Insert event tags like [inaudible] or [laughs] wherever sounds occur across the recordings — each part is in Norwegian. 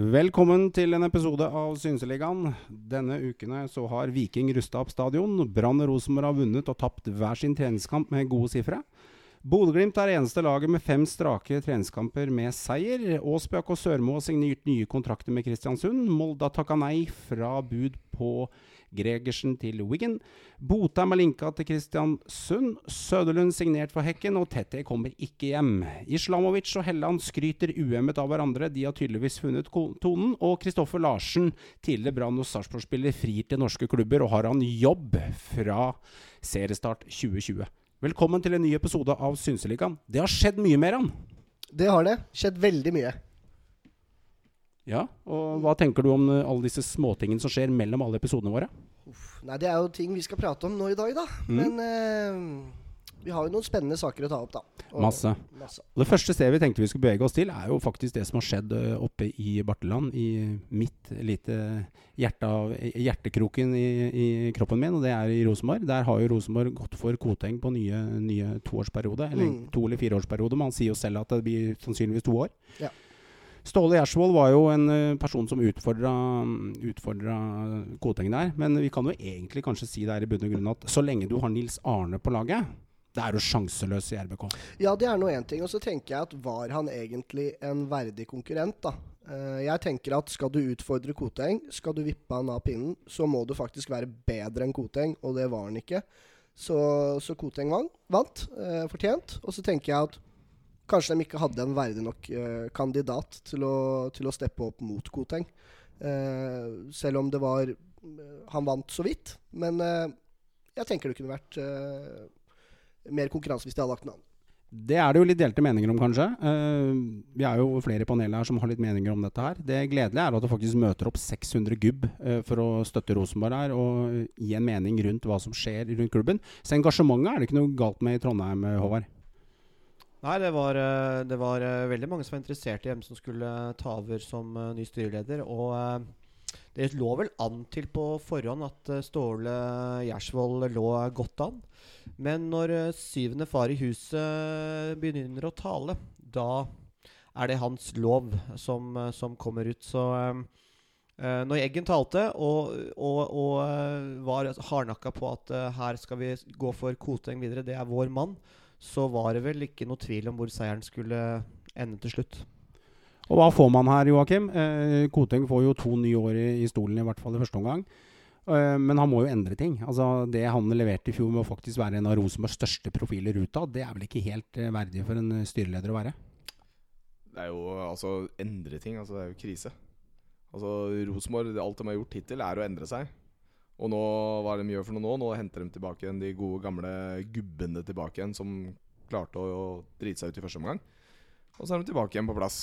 Velkommen til en episode av Synseligaen. Denne uken så har Viking rusta opp stadion. Brann og Rosenborg har vunnet og tapt hver sin treningskamp med gode sifre. Bodø-Glimt er eneste laget med fem strake treningskamper med seier. Aasbjørk og Sørmo har signert nye kontrakter med Kristiansund. Molde har takka nei fra bud på Gregersen til Wiggen. Botheim er linka til Kristiansund. Søderlund signert for Hekken, og Tette kommer ikke hjem. Islamovic og Helland skryter uhemmet av hverandre. De har tydeligvis funnet tonen. Og Kristoffer Larsen, tidligere Brann- og Sarpsborg-spiller, frir til norske klubber og har han jobb fra seriestart 2020. Velkommen til en ny episode av Synseligaen. Det har skjedd mye mer, han. Det har det. Skjedd veldig mye. Ja, og Hva tenker du om uh, alle disse småtingene som skjer mellom alle episodene våre? Uff, nei, Det er jo ting vi skal prate om nå i dag, da. Mm. Men eh, vi har jo noen spennende saker å ta opp, da. Og masse. masse. Og Det første stedet vi tenkte vi skulle bevege oss til, er jo faktisk det som har skjedd uh, oppe i Barteland. I mitt lite hjerte av, hjertekroken i, i, kroppen min, og det er i Rosenborg. Der har jo Rosenborg gått for Koteng på nye, nye toårsperiode, eller mm. to- eller fireårsperiode. Man sier jo selv at det blir sannsynligvis to år. Ja. Ståle Gjersvold var jo en uh, person som utfordra, utfordra Koteng der. Men vi kan jo egentlig kanskje si der i bunn og grunn at så lenge du har Nils Arne på laget, det er jo sjanseløs i RBK. Ja, det er nå én ting. Og så tenker jeg at var han egentlig en verdig konkurrent, da? Uh, jeg tenker at skal du utfordre Koteng, skal du vippe han av pinnen, så må du faktisk være bedre enn Koteng, og det var han ikke. Så, så Koteng vant, vant uh, fortjent. Og så tenker jeg at Kanskje de ikke hadde en verdig nok uh, kandidat til å, til å, steppe opp mot Koteng. Uh, selv om det var uh, Han vant så vidt. Men jeg tenker det kunne vært mer konkurranse hvis de hadde lagt en annen. Det er det jo litt delte meninger om, kanskje. Uh, vi er jo flere i panelet her som har litt meninger om dette her. Det gledelige er at det faktisk møter opp 600 gubb uh, for å støtte Rosenborg her og gi en mening rundt hva som skjer rundt klubben. Så engasjementet er det ikke noe galt med i Trondheim, Håvard? Nei, det var, eh, det var, eh, veldig mange som var interessert i hvem som skulle ta over som ny styreleder. Og det lå vel an til på forhånd at Ståle Gjersvold lå godt an. Men når syvende far i huset begynner å tale, da er det hans lov som, som kommer ut. Så uh, når Eggen talte og, og, og var hardnakka på at uh, her skal vi gå for Koteng videre, det er vår mann, så var det vel ikke noe tvil om hvor seieren skulle ende til slutt. Og hva får man her, Joakim? Eh, Koteng får jo to nye år i, i, stolen, i hvert fall i første omgang. Eh, men han må jo endre ting. Altså Det han leverte i fjor med å faktisk være en av Rosenborgs største profiler utad, det er vel ikke helt eh, verdig for en styreleder å være? Det er jo altså endre ting. Altså det er jo krise. Altså Rosenborg, alt de har gjort hittil, er å endre seg. Og nå hva er det de gjør for noe nå. Nå henter de tilbake igjen de gode, gamle gubbene tilbake igjen som klarte å, å drite seg ut i første omgang. Og så er de tilbake igjen på plass.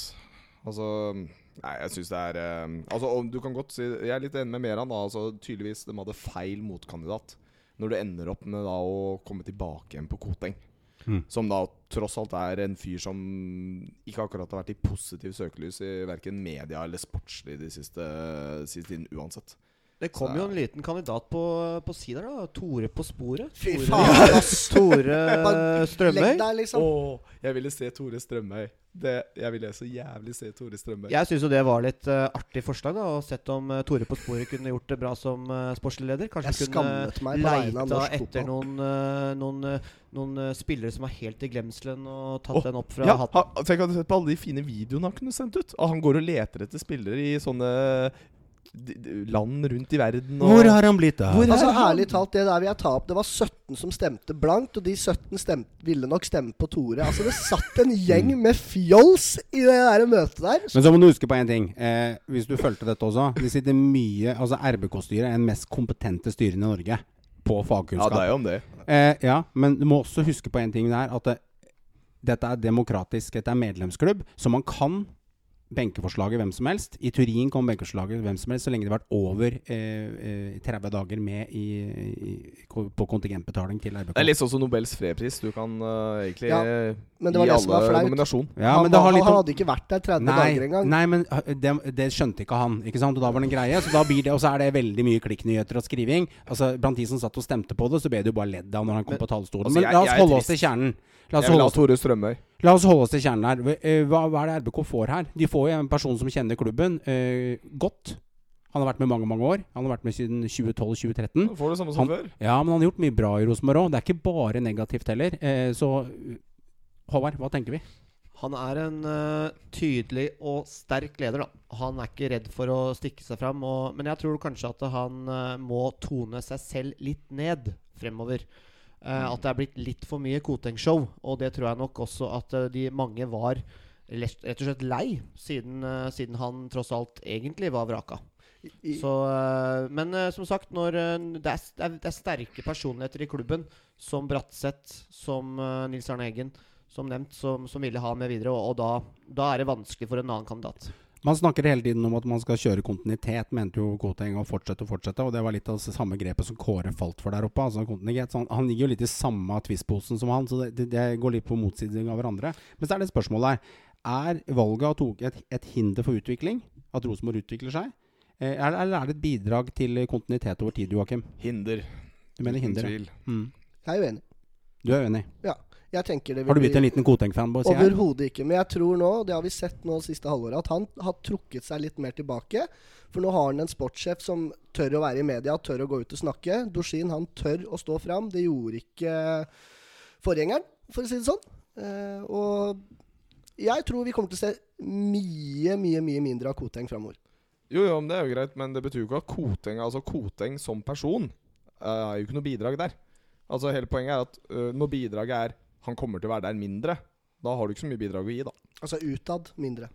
Altså Nei, jeg syns det er eh, Altså, du kan godt si Jeg er litt enig med Meran. da Altså, tydeligvis de hadde feil motkandidat. Når du ender opp med da å komme tilbake igjen på Koteng. Mm. Som da tross alt er en fyr som ikke akkurat har vært i positiv søkelys i verken media eller sportslig de siste, siste tiden uansett. Det kom så. jo en liten kandidat på, på sida, da. Tore på sporet. Fy faen, [laughs] ass! Tore [laughs] Strømøy. Liksom. Åh, jeg ville se Tore Strømøy. Det, jeg ville så jævlig se Tore Strømøy. Jeg syns jo det var litt uh, artig forslag. da Og Sett om uh, Tore på sporet kunne gjort det bra som uh, sportslig leder. Kanskje jeg kunne leita etter noen, noen, noen spillere som var helt i glemselen, og tatt oh, den opp fra ja, hatten. Tenk at du sett på alle de fine videoene han kunne sendt ut. Og han går og leter etter spillere i sånne land rundt i verden. Hvor har han blitt av? Altså Ærlig talt, det der vil jeg ta opp. Det var 17 som stemte blankt, og de 17 stemte, ville nok stemme på Tore. Altså Det satt en gjeng mm. med fjols i det der møtet der. Men så må du huske på én ting. Eh, hvis du fulgte dette også. Det sitter mye Altså RBK-styret er den mest kompetente styrene i Norge på fagkunnskap. Ja, det er jo om det. Eh, ja, men du må også huske på én ting der. At det, dette er demokratisk. Dette er medlemsklubb, så man kan benkeforslaget hvem som helst. I Turin kom benkeforslaget hvem som helst, så lenge det har vært over eh, 30 eh, dager med i, i, på kontingentbetaling til RBK. Det er litt sånn som Nobels fredspris. Du kan uh, egentlig ja, men det var gi det alle nominasjon. Ja, han, han, han, hadde ikke vært der 30 nei, dager engang. Nei, men det, det, skjønte ikke han. Ikke sant? Og da var det en greie. Så da blir det, og så er det veldig mye klikknyheter og skriving. Altså Blant de som satt og stemte på det, så ble det jo bare ledd av når han kom men, på talerstolen. Altså, men la oss holde oss til kjernen. La oss jeg vil ha Tore Strømøy. La oss holde oss til kjernen her. Hva- eh, Hva, er det RBK får her? De får jo en person som kjenner klubben eh, godt. Han har vært med mange mange år. Han har vært med siden 2012-2013. Da får du det samme som Han- før. Ja, men han har gjort mye bra i Rosenborg òg. Det er ikke bare negativt heller. Eh, så Håvard, hva tenker vi? Han er en uh, tydelig og sterk leder. da Han er ikke redd for å stikke seg fram. Og, men jeg tror kanskje at han uh, må tone seg selv litt ned fremover. Eh, at det er blitt litt for mye Koteng-show. Og det tror jeg nok også at uh, de mange var rett og slett lei, siden, uh, siden han tross alt egentlig var vraka. I, Så, men som sagt, når det, er, det, er, er sterke personligheter i klubben, som Bratseth, som Nils Arne Eggen, som nevnt, som, som ville ha med videre. Og, og da, da er det vanskelig for en annen kandidat. Man snakker hele tiden om at man skal kjøre kontinuitet, mente jo Koteng, og fortsette og fortsette. Og det var litt av det samme grepet som Kåre falt for der oppe. Altså kontinuitet. Så han, han ligger jo litt i samme tvistposen som han, så det, det, går litt på motsiding av hverandre. Men så er det spørsmålet her. Er valget av Toke et, et hinder for utvikling? At Rosenborg utvikler seg? Eh, Eller er det et bidrag til kontinuitet over tid, Joakim? Hinder. Du mener hinder? ja. tvil. Mm. jeg er uenig. Du er uenig? Jeg tenker det vil Har du blitt en liten Koteng-fanboy? Overhodet ikke. Men jeg tror nå, det har vi sett nå siste halvåret, at han har trukket seg litt mer tilbake. For nå har han en sportssjef som tør å være i media, tør å gå ut og snakke. Dozhin, han tør å stå fram. Det gjorde ikke forgjengeren, for å si det sånn. Eh, og jeg tror vi kommer til å se mye, mye mye mindre av Koteng framover. Jo, jo, men det er jo greit, men det betyr jo ikke at Koteng Altså Koteng som person eh, er jo ikke noe bidrag der. Altså Hele poenget er at eh, når bidraget er han kommer til å være der mindre, da har du ikke så mye bidrag å gi, da. Altså utad mindre.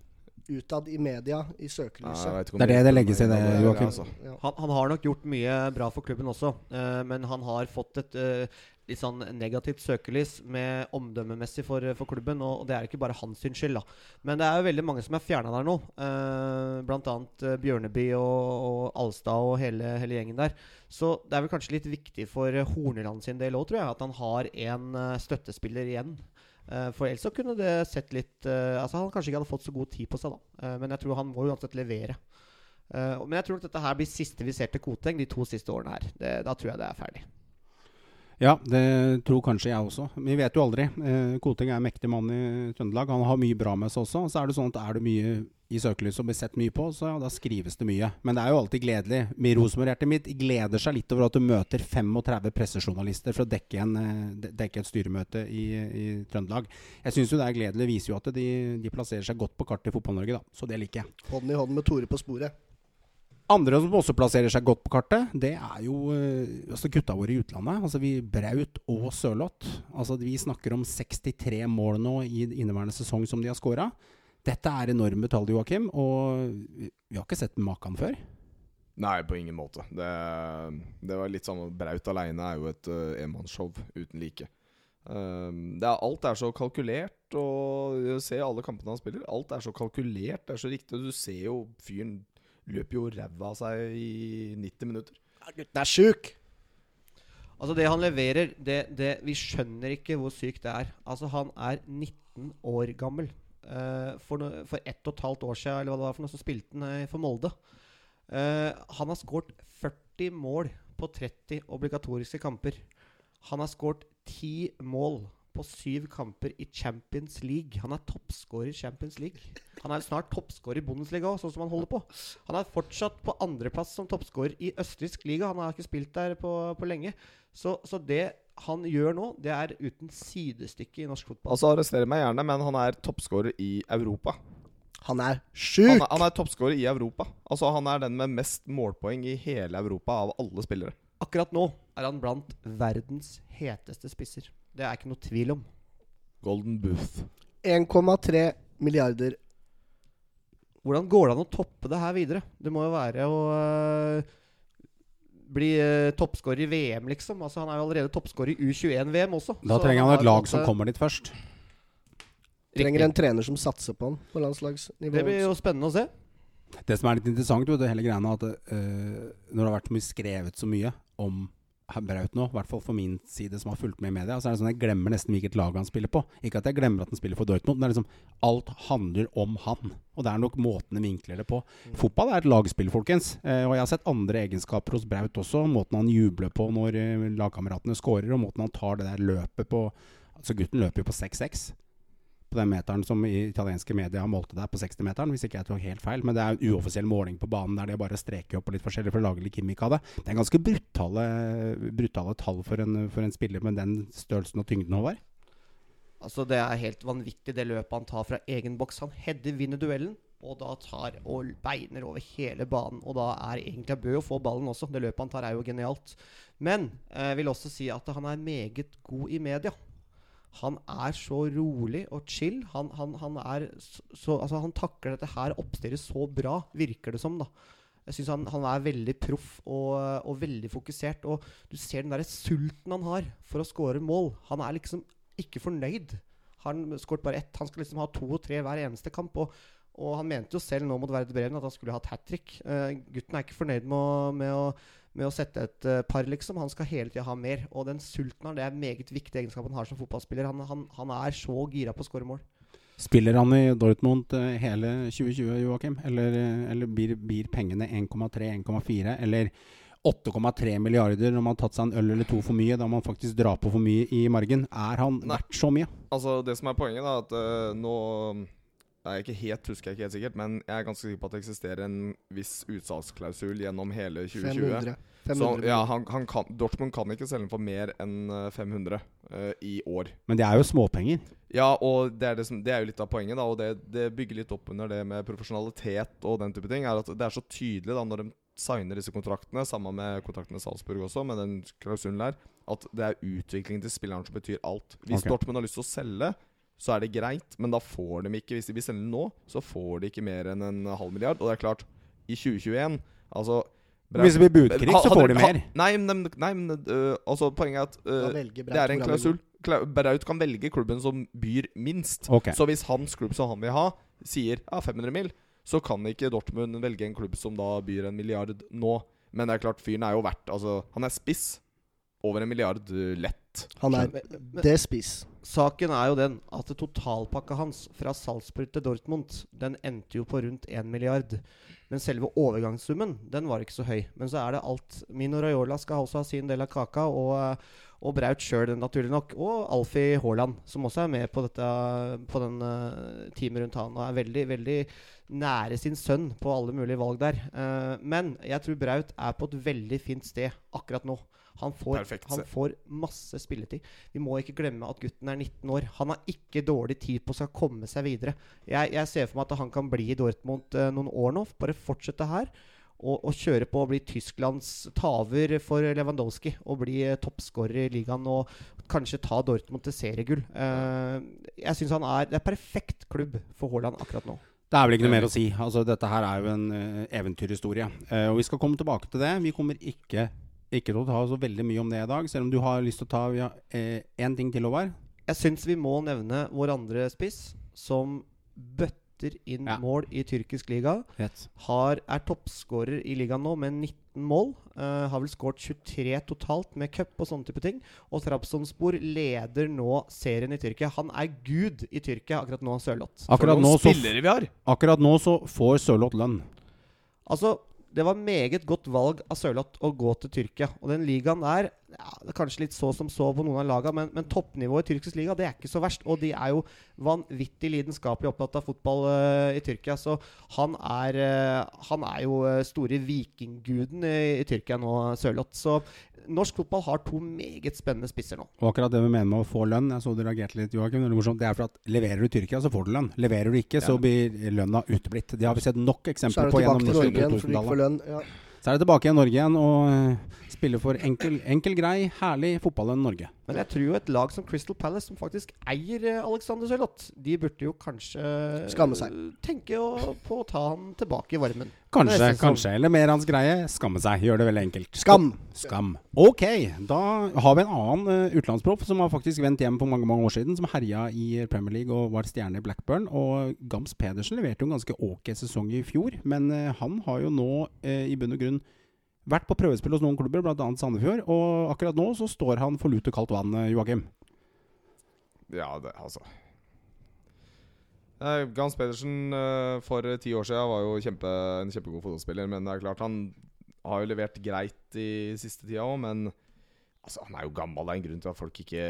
Utad i media, i søkelyset. Det er det det legges i det, Joakim. altså. Han, han har nok gjort mye bra for klubben også, uh, men han har fått et eh, litt sånn negativt søkelys med omdømmemessig for, for klubben, og, det er ikke bare hans skyld. da Men det er jo veldig mange som er fjerna der nå, eh, blant annet eh, Bjørneby og, og Alstad og hele, hele gjengen der. Så det er vel kanskje litt viktig for Horneland sin del òg, tror jeg, at han har en eh, støttespiller igjen. Eh, for ellers så kunne det sett litt eh, Altså Han kanskje ikke hadde fått så god tid på seg, da. Eh, men jeg tror han må uansett levere. Men jeg tror nok dette her blir siste vi ser til Koteng de to siste årene her. Det, da tror jeg det er ferdig. Ja, det tror kanskje jeg også. Vi vet jo aldri. Eh, Koting er en mektig mann i Trøndelag. Han har mye bra med seg også. Så er det sånn at er det mye i søkelyset og blir sett mye på, så ja, da skrives det mye. Men det er jo alltid gledelig. Rosenborg-hjertet mitt gleder seg litt over at du møter 35 pressejournalister for å dekke, en, eh, dekke et styremøte i, i Trøndelag. Jeg syns jo det er gledelig. Det viser jo at de, de plasserer seg godt på kartet i Fotball-Norge, da. Så det liker jeg. Hånd i hånd med Tore på sporet. Andre som også plasserer seg godt på kartet, det er jo eh, altså gutta våre i utlandet. Altså vi Braut og Sørloth. Altså vi snakker om 63 mål nå i inneværende sesong som de har skåra. Dette er enorme tall, Joakim, og vi har ikke sett maken før. Nei, på ingen måte. Det, det var litt sånn Braut aleine er jo et uh, enmannsshow uten like. Um, er, alt er så kalkulert, og se ser alle kampene han spiller. Alt er så kalkulert, det er så riktig. Du ser jo fyren løper jo ræva av seg i 90 minutter. Ja, Gutten er sjuk! Altså Det han leverer, det, det, vi skjønner ikke hvor sykt det er. Altså Han er 19 år gammel. Uh, for, no, for ett og et halvt år siden Eller hva det var for noe, så spilte han eh, for Molde. Uh, han har skåret 40 mål på 30 obligatoriske kamper. Han har skåret 10 mål på syv kamper i Champions League. Han er toppskårer i Champions League. Han er snart toppskårer i Bundesliga òg, sånn som han holder på. Han er fortsatt på andreplass som toppskårer i østerriksk liga. Han har ikke spilt der på, på lenge. Så, så det han gjør nå, det er uten sidestykke i norsk fotball. Altså Arrester meg gjerne, men han er toppskårer i Europa. Han er Han sjuk! er, han er toppskårer i Europa. Altså Han er den med mest målpoeng i hele Europa av alle spillere. Akkurat nå er han blant verdens heteste spisser. Det er ikke noe tvil om. Golden Booth. 1,3 milliarder. Hvordan går det an å toppe det her videre? Det må jo være å øh, bli uh, toppskårer i VM, liksom. Altså Han er jo allerede toppskårer i U21-VM også. Da trenger han et lag som kommer dit først. Trenger en trener som satser på han på landslagsnivå. Det blir jo spennende å se. Det som er litt interessant, vet du, hele greiene, at uh, når det har vært mye skrevet så mye om Braut nå, i hvert fall for min side som har fulgt med i media, så er det sånn at jeg glemmer nesten hvilket lag han spiller på. Ikke at jeg glemmer at han spiller for Dortmund, men det liksom alt handler om han. Og det er nok måten de vinkler det på. Fotball er et lagspill, folkens. Eh, og jeg har sett andre egenskaper hos Braut også. Måten han jubler på når eh, lagkameratene scorer, og måten han tar det der løpet på Altså, gutten løper jo på 6-6. På den meteren som i italienske medier målte deg på 60-meteren, hvis ikke jeg tok helt feil. Men det er en uoffisiell måling på banen der de bare streker opp på litt forskjellig for å lage litt gimmick av det. Det er ganske brutale, brutale tall for en, for en spiller med den størrelsen og tyngden, Håvard. Altså Det er helt vanvittig, det løpet han tar fra egen boks. Han header, vinner duellen, og da tar og beiner over hele banen. Og da er egentlig Bø å få ballen også. Det løpet han tar, er jo genialt. Men jeg vil også si at han er meget god i media. Han er så rolig og chill. Han, han, han så, altså han takler dette her oppstyret så bra, virker det som. da jeg syns han, er veldig proff og, og, veldig fokusert. Og du ser den der sulten han har for å skåre mål. Han er liksom ikke fornøyd. Han skåret bare ett. Han skal liksom ha to og tre hver eneste kamp. Og, og han mente jo selv nå mot Verde Breven at han skulle hatt hat trick. Uh, gutten er ikke fornøyd med å, med å, med å sette et uh, par, liksom. Han skal hele tida ha mer. Og den sulten han, det er en meget viktig egenskap han har som fotballspiller. Han, han, han er så gira på å skåre mål. Spiller han i Dortmund uh, hele 2020, Joakim? Eller, eller blir, blir pengene 1,3-1,4? Eller 8,3 milliarder når man har tatt seg en øl eller to for mye, da man faktisk drar på for mye i margen. Er han Nei. verdt så mye? Altså Det som er poenget, da, at uh, nå jeg ikke helt, husker jeg ikke helt sikkert, men jeg er ganske sikker på at det eksisterer en viss utsalgsklausul gjennom hele 2020. 500. 500 så ja, han, han kan, Dortmund kan ikke selge den for mer enn 500 uh, uh, i år. Men det er jo småpenger. Ja, og det er, det, som, det er jo litt av poenget. da Og det, det, bygger litt opp under det med profesjonalitet og den type ting. Er at Det er så tydelig da når de signer disse kontraktene, sammen med kontrakten med Salzburg også, med den klausulen der, at det er utviklingen til spilleren som betyr alt. Hvis okay. Dortmund har lyst til å selge, så er det greit, men da får de ikke Hvis de vil selge nå, så får de ikke mer enn en halv milliard. Og det er klart, i 2021 Altså Braut, Hvis det blir budkrig, så får de mer. nei, men, nei, men uh, altså, poenget er at uh, det er en klausul. Braut kan velge klubben som byr minst. Okay. Så hvis hans klubb som han vil ha, sier ja, 500 mil, så kan ikke Dortmund velge en klubb som da byr en milliard nå. Men det er klart, fyren er jo verdt Altså, han er spiss. Over en milliard lett. Han er det spiss. Saken er jo den at totalpakka hans fra Salzburg til Dortmund Den endte jo på rundt 1 milliard. Men selve overgangssummen den var ikke så høy. Men så er det alt Mino Raiola skal også ha sin del av kaka. Og, og Braut sjøl, naturlig nok. Og Alfie Haaland, som også er med på, dette, på den uh, teamet rundt han. Og er veldig, veldig nære sin sønn på alle mulige valg der. Uh, men jeg tror Braut er på et veldig fint sted akkurat nå. Han får, han får, masse spilletid. Vi må ikke glemme at gutten er 19 år. Han har ikke dårlig tid på å komme seg videre. Jeg, jeg, ser for meg at han kan bli i Dortmund uh, noen år nå. Bare fortsette her. Og, og, kjøre på og bli Tysklands taver for Lewandowski. Og bli uh, toppskårer i ligaen og kanskje ta Dortmund til seriegull. Uh, jeg synes han er Det er perfekt klubb for Haaland akkurat nå. Det er vel ikke noe mer å si. Altså, dette her er jo en uh, eventyrhistorie. Uh, og vi skal komme tilbake til det. Vi kommer ikke ikke til å ta så veldig mye om det i dag, selv om du har lyst til å ta én ja, eh, ting til, Håvard. Jeg syns vi må nevne vår andre spiss, som bøtter inn ja. mål i tyrkisk liga. Har, er toppskårer i ligaen nå med 19 mål. Uh, har vel skåret 23 totalt med cup og sånne type ting. Og Trabzonspor leder nå serien i Tyrkia. Han er gud i Tyrkia akkurat nå, Sørloth. Akkurat nå, så, akkurat nå så får Sørloth lønn. Altså, det var meget godt valg av Sørloth å gå til Tyrkia. Og den ligaen der ja, det er Kanskje litt så som så på noen av lagene, men, men, toppnivået i tyrkisk liga det er ikke så verst. Og de er jo vanvittig lidenskapelig opptatt av fotball uh, i Tyrkia. Så han er, uh, han er jo uh, store vikingguden i, i Tyrkia nå, Sørloth. Så norsk fotball har to meget spennende spisser nå. Og akkurat det vi mener med å få lønn, jeg så du reagerte litt, Joakim. Det er for at leverer du Tyrkia, så får du lønn. Leverer du ikke, ja. så blir lønna uteblitt. Det har vi sett nok eksempler på gjennom 2000-tallet. Så er det tilbake i Norge igjen og spiller for enkel, enkel grei, herlig fotball enn Norge. Men jeg tror jo et lag som Crystal Palace, som faktisk eier eh, Alexander Sørloth, de burde jo kanskje Skamme seg. tenke å, på å ta han tilbake i varmen. Kanskje, kanskje. Eller mer hans greie. Skamme seg. Gjør det veldig enkelt. Skam! Skam. Ok, da har vi en annen uh, utenlandsproff som har faktisk vendt hjem for mange mange år siden. Som herja i Premier League og var stjerne i Blackburn. Og Gams Pedersen leverte jo en ganske ok sesong i fjor. Men uh, han har jo nå uh, i bunn og grunn Vært på prøvespill hos noen klubber, bl.a. Sandefjord. Og akkurat nå så står han for lut og kaldt vann, eh, Joakim. Ja, det, altså eh, Gans Pedersen eh, for ti år siden var jo kjempe, en kjempegod fotballspiller. Men det er klart han har jo levert greit i siste tida òg. Men Altså, Han er jo gammel, det er en grunn til at folk ikke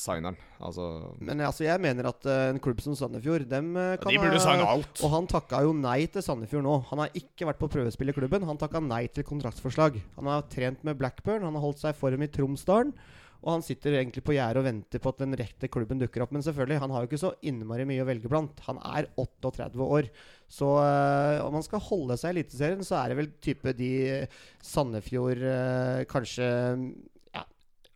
signer han. Altså, Men altså, jeg mener at uh, en klubb som Sandefjord dem uh, kan de burde signe alt. Og han takka jo nei til Sandefjord nå. Han har ikke vært på prøvespill i klubben. Han takka nei til kontraktsforslag. Han har trent med Blackburn, han har holdt seg i form i Tromsdalen. Og han sitter egentlig på gjerdet og venter på at den rette klubben dukker opp. Men selvfølgelig, han har jo ikke så innmari mye å velge blant. Han er 38 år. Så øh, om han skal holde seg i Eliteserien, så er det vel type de Sandefjord øh, Kanskje.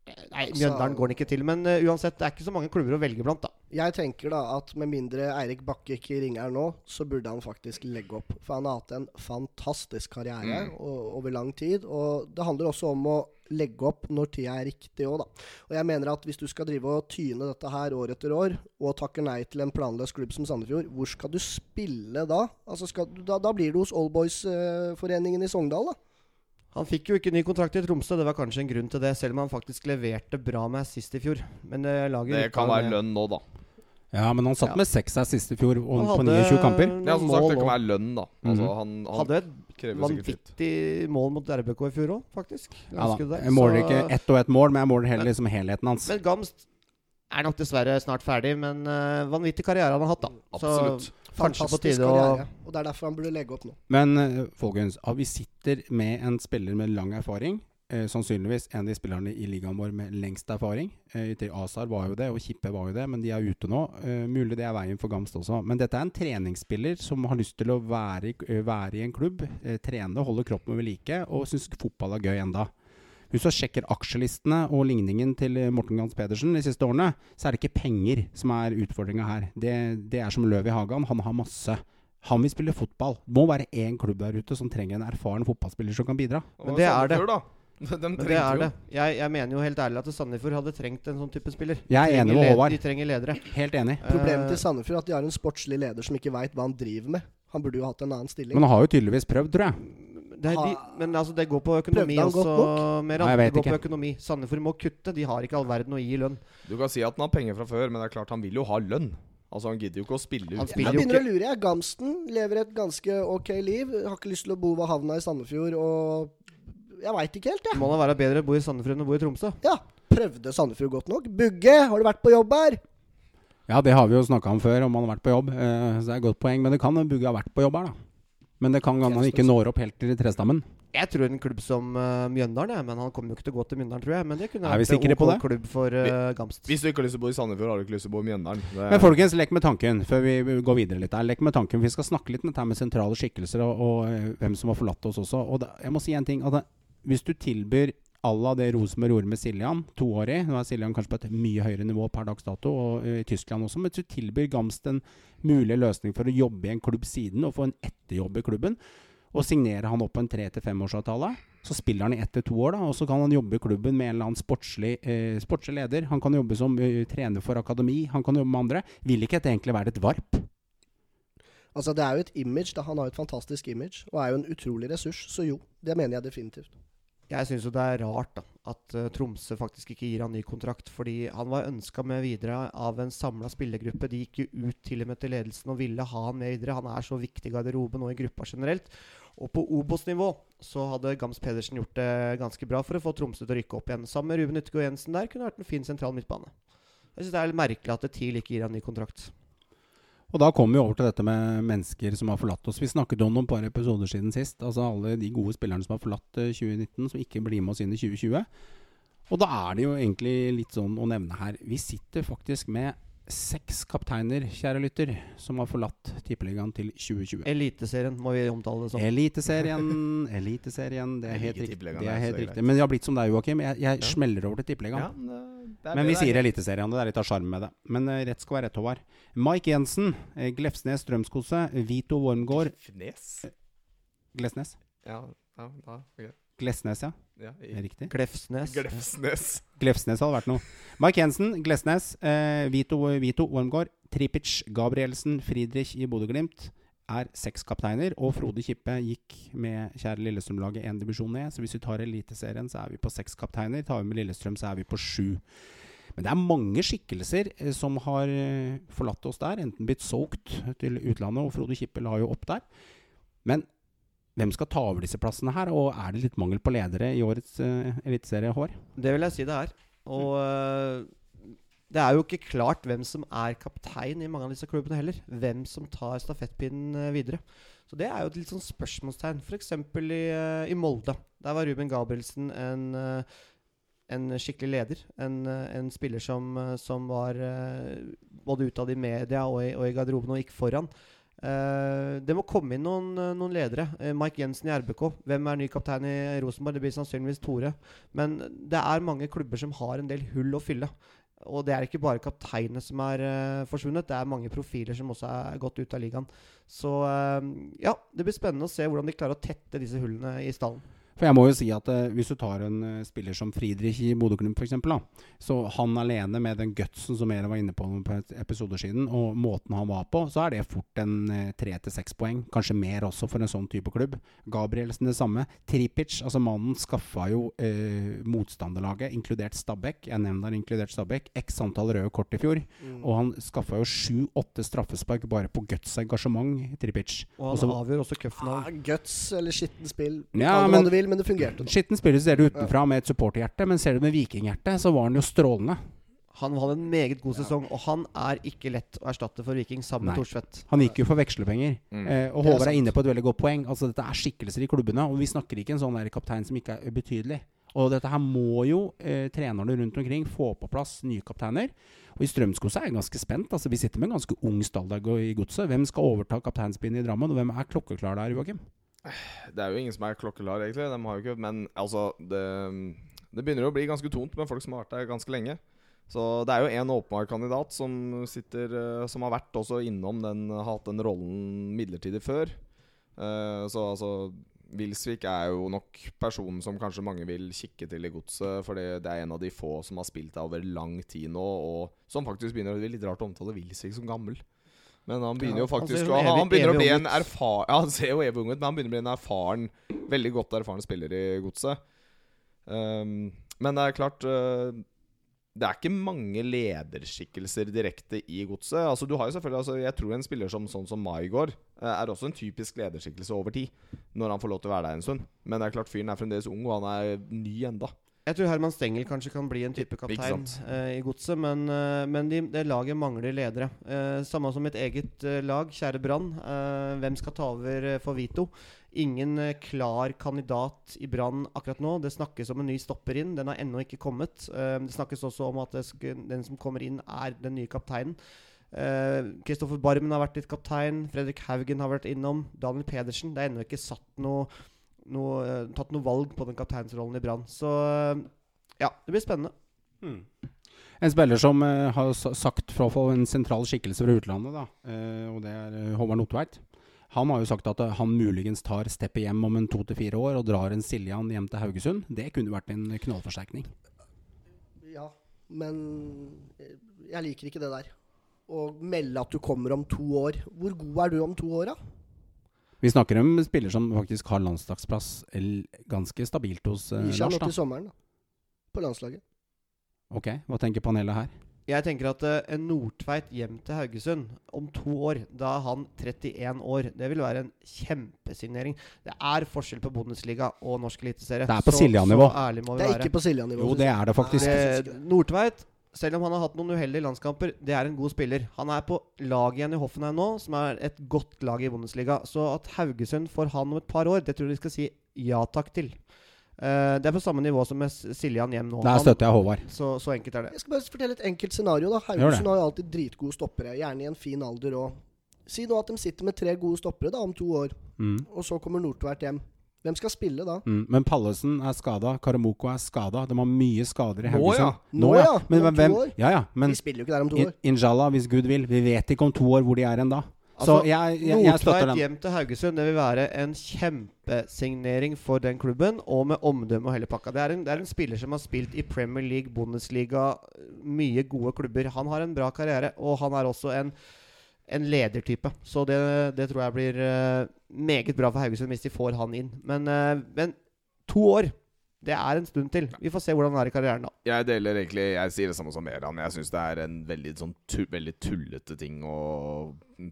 Nei, Altså- Mjøndalen går den ikke til. Men uh, uansett, det er ikke så mange klubber å velge blant, da. Jeg tenker da at med mindre Eirik Bakke ikke ringer nå, så burde han faktisk legge opp. For han har hatt en fantastisk karriere o- over lang tid. Og det handler også om å legge opp når tida er riktig òg, da. Og jeg mener at hvis du skal drive og tyne dette her år etter år, og takker nei til en planløs klubb som Sandefjord, hvor skal du spille da? Altså skal, da, da blir du hos Allboys-foreningen i Sogndal, da. Han fikk jo ikke ny kontrakt i Tromsø, det var kanskje en grunn til det, selv om han faktisk leverte bra med assist i fjor. Men eh, laget Det kan være lønn nå, da. Ja, men han satt Ja. med seks assist i fjor og, på 29 kamper. Ja, som sagt, det kan være lønn, da. Altså, Mhm. han, han Hadde et vanvittig mål mot RBK i fjor òg, faktisk. Ja, da. Jeg måler Så- ikke ett og ett mål, men jeg måler heller liksom helheten hans. Men Gamst er nok dessverre snart ferdig, men uh, vanvittig karriere han har hatt, da. Absolutt. Kanskje på tide å. Og det er derfor han burde legge opp nå. Men eh, folkens, vi sitter med en spiller med lang erfaring. Eh, sannsynligvis en av de spillerne i ligaen vår med lengst erfaring. Eh, Azar var jo det, og Kippe var jo det, men de er ute nå. Eh, mulig det er veien for Gamst også. Men dette er en treningsspiller som har lyst til å være, i- være i en klubb, eh, trene, holde kroppen ved like, og syns fotball er gøy enda. Hvis du sjekker aksjelistene og ligningen til Morten Gans Pedersen de siste årene, så er det ikke penger som er utfordringa her. Det, det er som løv i hagen. Han har masse. Han vil spille fotball. Det må være én klubb der ute som trenger en erfaren fotballspiller som kan bidra. Men det er det. Da. [laughs] De Men det er jo. det. Jeg, jeg mener jo helt ærlig at Sandefjord hadde trengt en sånn type spiller. Jeg er enig med Håvard. De trenger ledere. Helt enig. Problemet Eh, til Sandefjord er at de har en sportslig leder som ikke veit hva han driver med. Han burde jo hatt en annen stilling. Men han har jo tydeligvis prøvd, tror jeg. Det er de, men altså, det går på økonomi også. Mer, Nei, det går ikke. på økonomi. Sandefjord må kutte. De har ikke all verden å gi i lønn. Du kan si at han har penger fra før, men det er klart han vil jo ha lønn. Altså Han gidder jo ikke å spille Han spiller Jeg jo begynner å lure. jeg Gamsten lever et ganske ok liv. Har ikke lyst til å bo ved havna i Sandefjord og Jeg veit ikke helt, jeg. Må da være bedre å bo i Sandefjord enn å bo i Tromsø. Ja, prøvde Sandefjord godt nok? Bugge, har du vært på jobb her? Ja, det har vi jo snakka om før, om han har vært på jobb. Eh, så det er et godt poeng. Men det kan Bugge ha vært på jobb her, da. Men det kan hende han ikke når opp helt til trestammen. Jeg tror en klubb som uh, Mjøndalen, jeg, men han kommer jo ikke til å gå til Mjøndalen, tror jeg. Men det kunne Er vi vært en sikre på OK det? klubb for uh, Gamst. Hvis du ikke har lyst til å bo i Sandefjord, har du ikke lyst til å bo i Mjøndalen. Det- Men folkens, lek med tanken før vi går videre litt her. Lek med tanken, Vi skal snakke litt om dette med sentrale skikkelser og, og eh, hvem som har forlatt oss også. Og da, jeg må si en ting. At det, hvis du tilbyr à la det Rosenborg gjorde med Siljan, toårig Nå er Siljan kanskje på et mye høyere nivå per dags dato, og eh, i Tyskland også. Men du tilbyr Gamst en mulig løsning for å jobbe i en klubb siden, og få en etterjobb i klubben, og signerer han opp på en tre- til femårsavtale, så spiller han i ett til to år, da, og så kan han jobbe i klubben med en eller annen sportslig, eh, sportslig leder. Han kan jobbe som eh, trener for akademi, han kan jobbe med andre. Vil ikke dette egentlig være et varp? Altså, det er jo et image. da Han har jo et fantastisk image og er jo en utrolig ressurs. Så jo, det mener jeg definitivt. Jeg syns jo det er rart da at uh, Tromsø faktisk ikke gir han ny kontrakt. Fordi han var ønska med videre av en samla spillergruppe. De gikk jo ut til og med til ledelsen og ville ha han med videre. Han er så viktig i garderoben og i gruppa generelt. Og på Obos-nivå så hadde Gams Pedersen gjort det ganske bra for å få Tromsø til å rykke opp igjen. Sammen med Ruben Yttergård Jensen der kunne vært en fin sentral midtbane. Jeg syns det er litt merkelig at TIL ikke gir han ny kontrakt. Og da kommer vi over til dette med mennesker som har forlatt oss. Vi snakket om noen par episoder siden sist. Altså alle de gode spillerne som har forlatt eh, 2019, som ikke blir med oss inn i 2020. Og da er det jo egentlig litt sånn å nevne her Vi sitter faktisk med seks kapteiner, kjære lytter, som har forlatt Tippeligaen til 2020. Eliteserien må vi omtale det som. Eliteserien, [laughs] Eliteserien. Det er helt riktig. Det er helt riktig. Men det har blitt som deg, Joakim. Jeg, jeg Ja. smeller over til Tippeligaen. Ja, men Men vi det er. sier Eliteserien, det er litt av sjarmen med det. Men uh, rett skal være rett, Håvard. Mike Jensen, eh, Glefsnes Strømskose, Vito Wormgård Fnes? Glesnes? Ja, ja, da, ok. Glesnes, ja. ja i er riktig. Glefsnes. Glefsnes. Glefsnes hadde vært noe. Mike Jensen, Glesnes, eh, Vito, Vito Wormgård, Tripic, Gabrielsen, Friedrich i Bodø-Glimt er seks kapteiner. Og Frode Kippe gikk med kjære Lillestrøm-laget én divisjon ned. Så hvis vi tar Eliteserien, så er vi på seks kapteiner. Tar vi med Lillestrøm, så er vi på sju. Men det er mange skikkelser eh, som har eh, forlatt oss der. Enten blitt solgt til utlandet, og Frode Kippe la jo opp der. Men hvem skal ta over disse plassene her? Og er det litt mangel på ledere i årets uh, eliteserie Hår? Det vil jeg si det er. Og uh, det er jo ikke klart hvem som er kaptein i mange av disse klubbene heller. Hvem som tar stafettpinnen øh, videre. Så det er jo et litt sånn spørsmålstegn. F.eks. I, uh, i Molde. Der var Ruben Gabrielsen en, uh, en skikkelig leder. En, en spiller som, som var både utad i media og i, og i garderoben og gikk foran. Eh, det må komme inn noen, øh, noen ledere. Uh, Mike Jensen i RBK. Hvem er ny kaptein i Rosenborg? Det blir sannsynligvis Tore. Men det er mange klubber som har en del hull å fylle. Og det er ikke bare kapteinene som er uh, forsvunnet, det er mange profiler som også er gått ut av ligaen. Så eh, ja, det blir spennende å se hvordan de klarer å tette disse hullene i stallen. For jeg må jo si at eh, Hvis du tar en eh, spiller som Friedrich i Bodø-Glimt f.eks., så han alene med den gutsen som Mere var inne på på episoder siden, og måten han var på, så er det fort en eh, tre til seks poeng. Kanskje mer også for en sånn type klubb. Gabrielsen det samme. Tripic, altså mannen skaffa jo eh, motstanderlaget, inkludert Stabæk. Jeg nevner inkludert Stabæk. X antall røde kort i fjor. Mm. Og han skaffa jo sju-åtte straffespark bare på guts engasjement, Tripic. Og han Også- avgjør også Ah, cupfinalen. guts eller skittent spill. Ja, men- hva men det fungerte. Skitten spiller ser du utenfra med et supporterhjerte, men ser du med vikinghjerte, så var han jo strålende. Han hadde en meget god sesong, og han er ikke lett å erstatte for Viking sammen med Nei. Thorsvedt. Han gikk jo for vekslepenger. Mm. Eh, og Håvard er er inne på et veldig godt poeng. Altså Dette er skikkelser i klubbene, og vi snakker ikke en sånn der kaptein som ikke er ubetydelig. Og dette her må jo eh, trenerne rundt omkring få på plass nye kapteiner. Og i Strømskog er jeg ganske spent. Altså Vi sitter med en ganske ung stall i godset. Hvem skal overta kapteinspinnet i Drammen, og hvem er klokkeklar der, Joakim? Det er jo ingen som er klokkeklar, egentlig. De har jo ikke Men altså, det, det begynner å bli ganske tomt med folk som har vært der ganske lenge. Så det er jo en åpenbar kandidat som sitter eh, Som har vært også innom den hatt den rollen midlertidig før. Eh, så altså Wilsvik er jo nok personen som kanskje mange vil kikke til i godset. For det er en av de få som har spilt der over lang tid nå, og som faktisk begynner å bli litt rart å omtale Wilsvik som gammel. Men han begynner jo faktisk han evig, Han begynner å bli en erfaren Ja, han ser jo evig ung ut, men han begynner å bli en erfaren Veldig godt erfaren spiller i godset. Um, men det er klart uh, Det er ikke mange lederskikkelser direkte i godset. Altså, du har jo selvfølgelig altså, Jeg tror en spiller som sånn som Maigård uh, er også en typisk lederskikkelse over tid. Når han får lov til å være der en stund. Men det er klart fyren er fremdeles ung, og han er ny enda. Jeg tror Herman Stengel kanskje kan bli en type kaptein eh, i godset, men, eh, men de, det laget mangler ledere. Eh, samme som mitt eget eh, lag, kjære Brann. Eh, hvem skal ta over eh, for Vito? Ingen klar kandidat i Brann akkurat nå. Det snakkes om en ny stopper inn. Den har ennå ikke kommet. Det snakkes også om at den som kommer inn, er den nye kapteinen. Kristoffer Barmen har vært litt kaptein. Fredrik Haugen har vært innom. Daniel Pedersen. Det er ennå ikke satt noe, noe, eh, tatt noe valg på den kapteinsrollen i Brann. Så eh, ja, det blir spennende. En spiller som uh, har sa- sagt fra for en sentral skikkelse fra utlandet, da, uh, og det er Håvard Notveit Han har jo sagt at han muligens tar steppet hjem om en to til fire år og drar en Siljan hjem til Haugesund. Det kunne vært en knallforsterkning. Ja, men jeg liker ikke det der. Å melde at du kommer om to år. Hvor god er du om to år, da? Vi snakker om spiller som faktisk har landslagsplass ganske stabilt hos uh, Lars. nå til da. sommeren, da. På landslaget. Ok, Hva tenker panelet her? Jeg tenker at uh, en Nordtveit hjem til Haugesund om to år, da er han 31 år. Det vil være en kjempesignering. Det er forskjell på Bundesliga og norsk eliteserie. Det er på Siljan-nivå. Det er være. ikke på Siljan-nivå. Jo, det er det faktisk. Ikke det. Nordtveit, selv om han har hatt noen uheldige landskamper, det er en god spiller. Han er på laget igjen i Hoffenheim nå, som er et godt lag i Bundesliga. Så at Haugesund får han om et par år, det tror jeg de skal si ja takk til. Uh, det er på samme nivå som med Siljan hjem nå. Der støtter jeg Håvard. så, så enkelt er det. Jeg skal bare fortelle et enkelt scenario. da Haugesund har jo alltid dritgode stoppere, gjerne i en fin alder òg. Si nå at de sitter med tre gode stoppere da om to år, Mm. og så kommer Nordtveit hjem. Hvem skal spille da? Mm. Men Pallesen er skada, Karamoko er skada. De har mye skader i Nå, Haugesund. ja. Nå, ja. Men Om hvem. Ja, ja. Men De spiller jo ikke der om to in, år. inshallah, hvis Gud vil. Vi vet ikke om to år hvor de er da. Altså, Så jeg, jeg, jeg støtter den. hjem til Haugesund Det vil være en kjempesignering for den klubben, og med omdømme og hele pakka. Det er, en, det er en spiller som har spilt i Premier League, Bundesliga, mye gode klubber. Han har en bra karriere, og han er også en, en ledertype. Så det, det tror jeg blir uh, meget bra for Haugesund hvis de får han inn. Men, uh, men to år, det er en stund til. Vi får se hvordan han er i karrieren da. Jeg deler egentlig Jeg sier det samme som Meran. Jeg syns det er en veldig, sånn tu veldig tullete ting å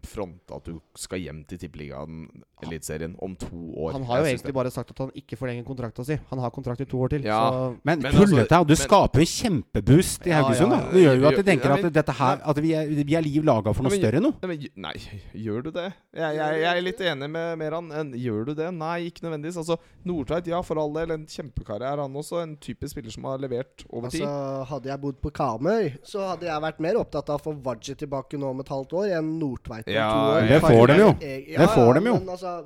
fronte at du skal hjem til Tippeligaen, Eliteserien, om to år. Han har jo egentlig bare sagt at han ikke forlenger kontrakta si. Han har kontrakt i to år til. Ja. Så Men, Men tullete, altså- du men- skaper jo kjempeboost i Haugesund. ja, da ja. Det gjør jo at de Ja, tenker men- at dette her At vi er, vi er liv laga for noe Men- større nå. Nei, men, nei, gjør du det? Jeg, jeg, jeg er litt enig med Meran. En- Gjør du det? Nei, ikke nødvendigvis. Altså, Nordtveit, ja, for all del. En kjempekarriere, han også. En typisk spiller som har levert over tid. Altså, hadde jeg bodd på Kamøy, så hadde jeg vært mer opptatt av å få Wadji tilbake nå om et halvt år enn Nordtveit om Ja, to år. det får de jo. Det får de jo. Men altså,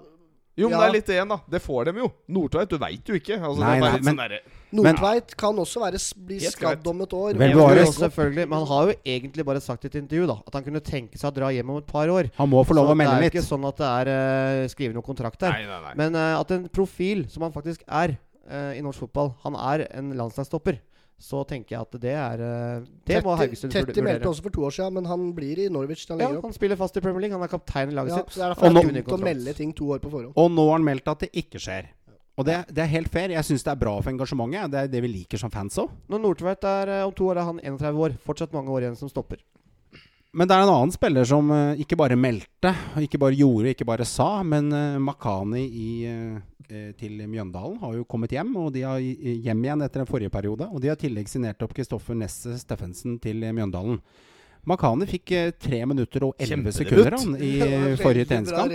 Jo, men Ja. det er litt igjen, da. Det får dem jo. Nordtveit, du veit jo ikke. Altså, Nei, det er bare nei, men- sånn Nordtveit kan også være, bli skadd om et år. Vel Og- selvfølgelig, Men han har jo egentlig bare sagt i et intervju da at han kunne tenke seg å dra hjem om et par år. Han må få lov å melde litt. Det er ikke sånn at det er uh, skrive noen kontrakt der. Nei, nei, nei. Men uh, at en profil, som han faktisk er uh, i norsk fotball Han er en landslagsstopper. Så tenker jeg at det er Det Det må Tetti- Haugesund Tetti vurdere. meldte også for to år siden, men han blir i Norwich han Ja, han spiller fast i Premier League. Han er kaptein i laget Ja, sitt. det er Og derfor det er å melde ting to år på forhånd. Og nå har han meldt at det ikke skjer. Og det, det er helt fair. Jeg syns det er bra for engasjementet. Det er det vi liker som fans òg. Når Nordtveit er eh, om to år, er han 31 år. Fortsatt mange år igjen som stopper. Men det er en annen spiller som eh, ikke bare meldte, ikke bare gjorde, ikke bare sa. Men uh, Makani i, eh, eh, til Mjøndalen har jo kommet hjem, og de har hjem igjen etter den forrige periode. Og de har i tillegg signert opp Kristoffer Nesse Steffensen til eh, Mjøndalen. Makani fikk eh, tre minutter og elleve sekunder han, i [laughs] eh, forrige da.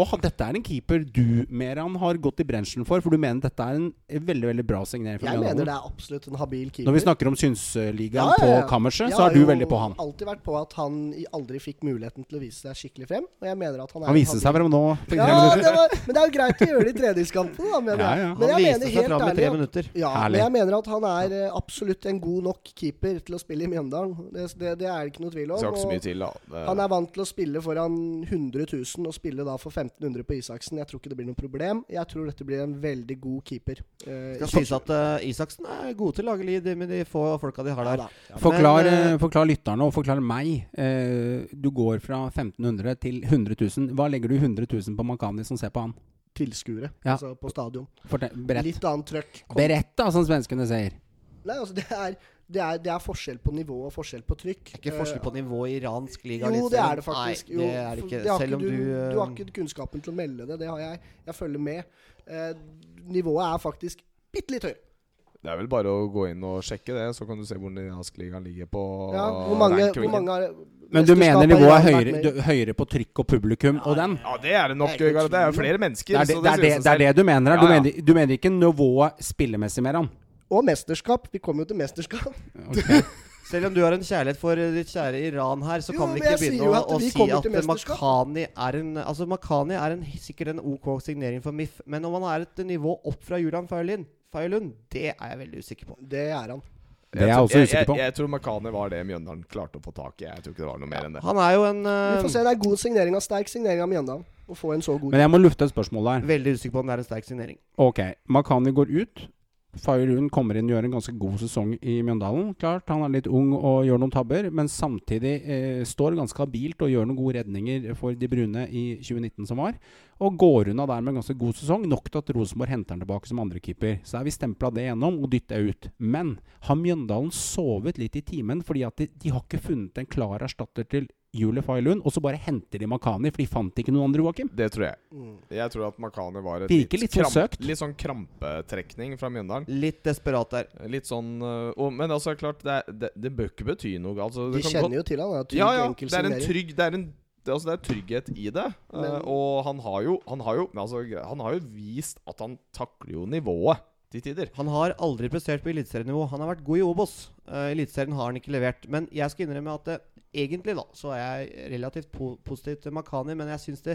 Og dette er en keeper du, Meran, har gått i brensjen for, for du mener dette er en veldig veldig bra signering for Jeg mener det er absolutt en habil keeper. Når vi snakker om Synsligaen Ja, ja, ja. på kammerset, så er har du veldig på han. Jeg har alltid vært på at han aldri fikk muligheten til å vise seg skikkelig frem. Og jeg mener at han er Han viste seg frem nå. Ja, minutter. det var, men det er jo greit å gjøre det i treningskampen, da. Mener jeg. ja. Men Han jeg viste mener seg helt fram i ærlig tre at- minutter. Ja, Herlig. men jeg mener at han er eh, absolutt en god nok keeper til å spille i Mjøndalen. Det, det, det er det ikke noe tvil om. Skal ikke så mye til, da. Det- han er vant til å spille foran 100 000 og spille da for 1500 på Isaksen. Jeg tror ikke det blir noe problem. Jeg tror dette blir en veldig god keeper. Eh, Skal sies at uh, Isaksen er god til å lage lyd med de få folka de har der. Ja, Ja, Forklar, Men, eh, eh, forklar lytterne og forklar meg. Uh, du går fra 1500 til 100 000. Hva legger du i 100 000 på Makani som ser på han? Tilskuere Ja. altså på stadion. Fortell. Litt annet trøkk. Berett, da, som svenskene sier. Nei, altså det er, det, er, det er forskjell på nivå og forskjell på trykk. Det er ikke forskjell på Eh, nivå i iransk liga. Jo, det er det faktisk. Nei, det er det ikke. det Selv om du, du du eh, har ikke kunnskapen til å melde det. Det har jeg. Jeg følger med. Eh, nivået er faktisk bitte litt høyere. Det er vel bare å gå inn og sjekke det, så kan du se hvor den iranske ligaen ligger på Ja, hvor mange, hvor mange er, Men du mener nivået er høyere, du, høyere på trykk og publikum og den? Ja, det er det nok. Det er. Det er jo flere mennesker. Det er det, så det, er det, det er det du mener? her. Du, Ja, ja. mener, du mener ikke nivået spillemessig, Meran? Og mesterskap. Vi kommer jo til mesterskap. [laughs] Okay. Selv om du har en kjærlighet for eh, ditt kjære Iran her, så Jo, kan vi ikke begynne å, å si at Makhani. Er en Altså Makani er en, sikkert en OK signering for MIF, men om han er et nivå opp fra Julian Feilund det er jeg veldig usikker på. Det er han. Det er jeg også usikker på. Jeg, jeg, tror Makani var det Mjøndalen klarte å få tak i. Jeg tror ikke det var noe mer enn det. Han er jo en Vi får eh, se. Det er god signering av sterk signering av Mjøndalen. Å få en så god Men jeg må lufte et spørsmål der. Veldig usikker på om det er en sterk signering. Ok, Makani går ut. Fagerlund kommer inn og gjør en ganske god sesong i Mjøndalen. Klart, Han er litt ung og gjør noen tabber, men samtidig eh, står ganske habilt og gjør noen gode redninger for de brune i 2019 som var. Og går unna der med en ganske god sesong, nok til at Rosenborg henter han tilbake som andrekeeper. Så er vi stempla det gjennom og dytta ut. Men har Mjøndalen sovet litt i timen fordi at de, de har ikke funnet en klar erstatter til Julie Fagerlund, og så bare henter de Makani, for de fant ikke noen andre, Joakim? Det tror jeg. Mm. Jeg tror at Makani var et Virker litt sånn søkt. Litt sånn krampetrekning fra Mjøndalen. Litt desperat der. Litt sånn øh, og, Men altså, klart, det, er- det, det bør ikke bety noe. Altså, De kjenner jo til han. Er trygg, ja, ja, enkel det er en trygg Det er en det, altså, det er trygghet i det. Men, uh, og han har jo Han har jo, altså, han har jo vist at han takler jo nivået til tider. Han har aldri prestert på eliteserienivå. Han har vært god i Obos. Uh, Eliteserien har han ikke levert. Men jeg skal innrømme at uh, egentlig da Så er jeg relativt po positiv til Makani, men jeg syns det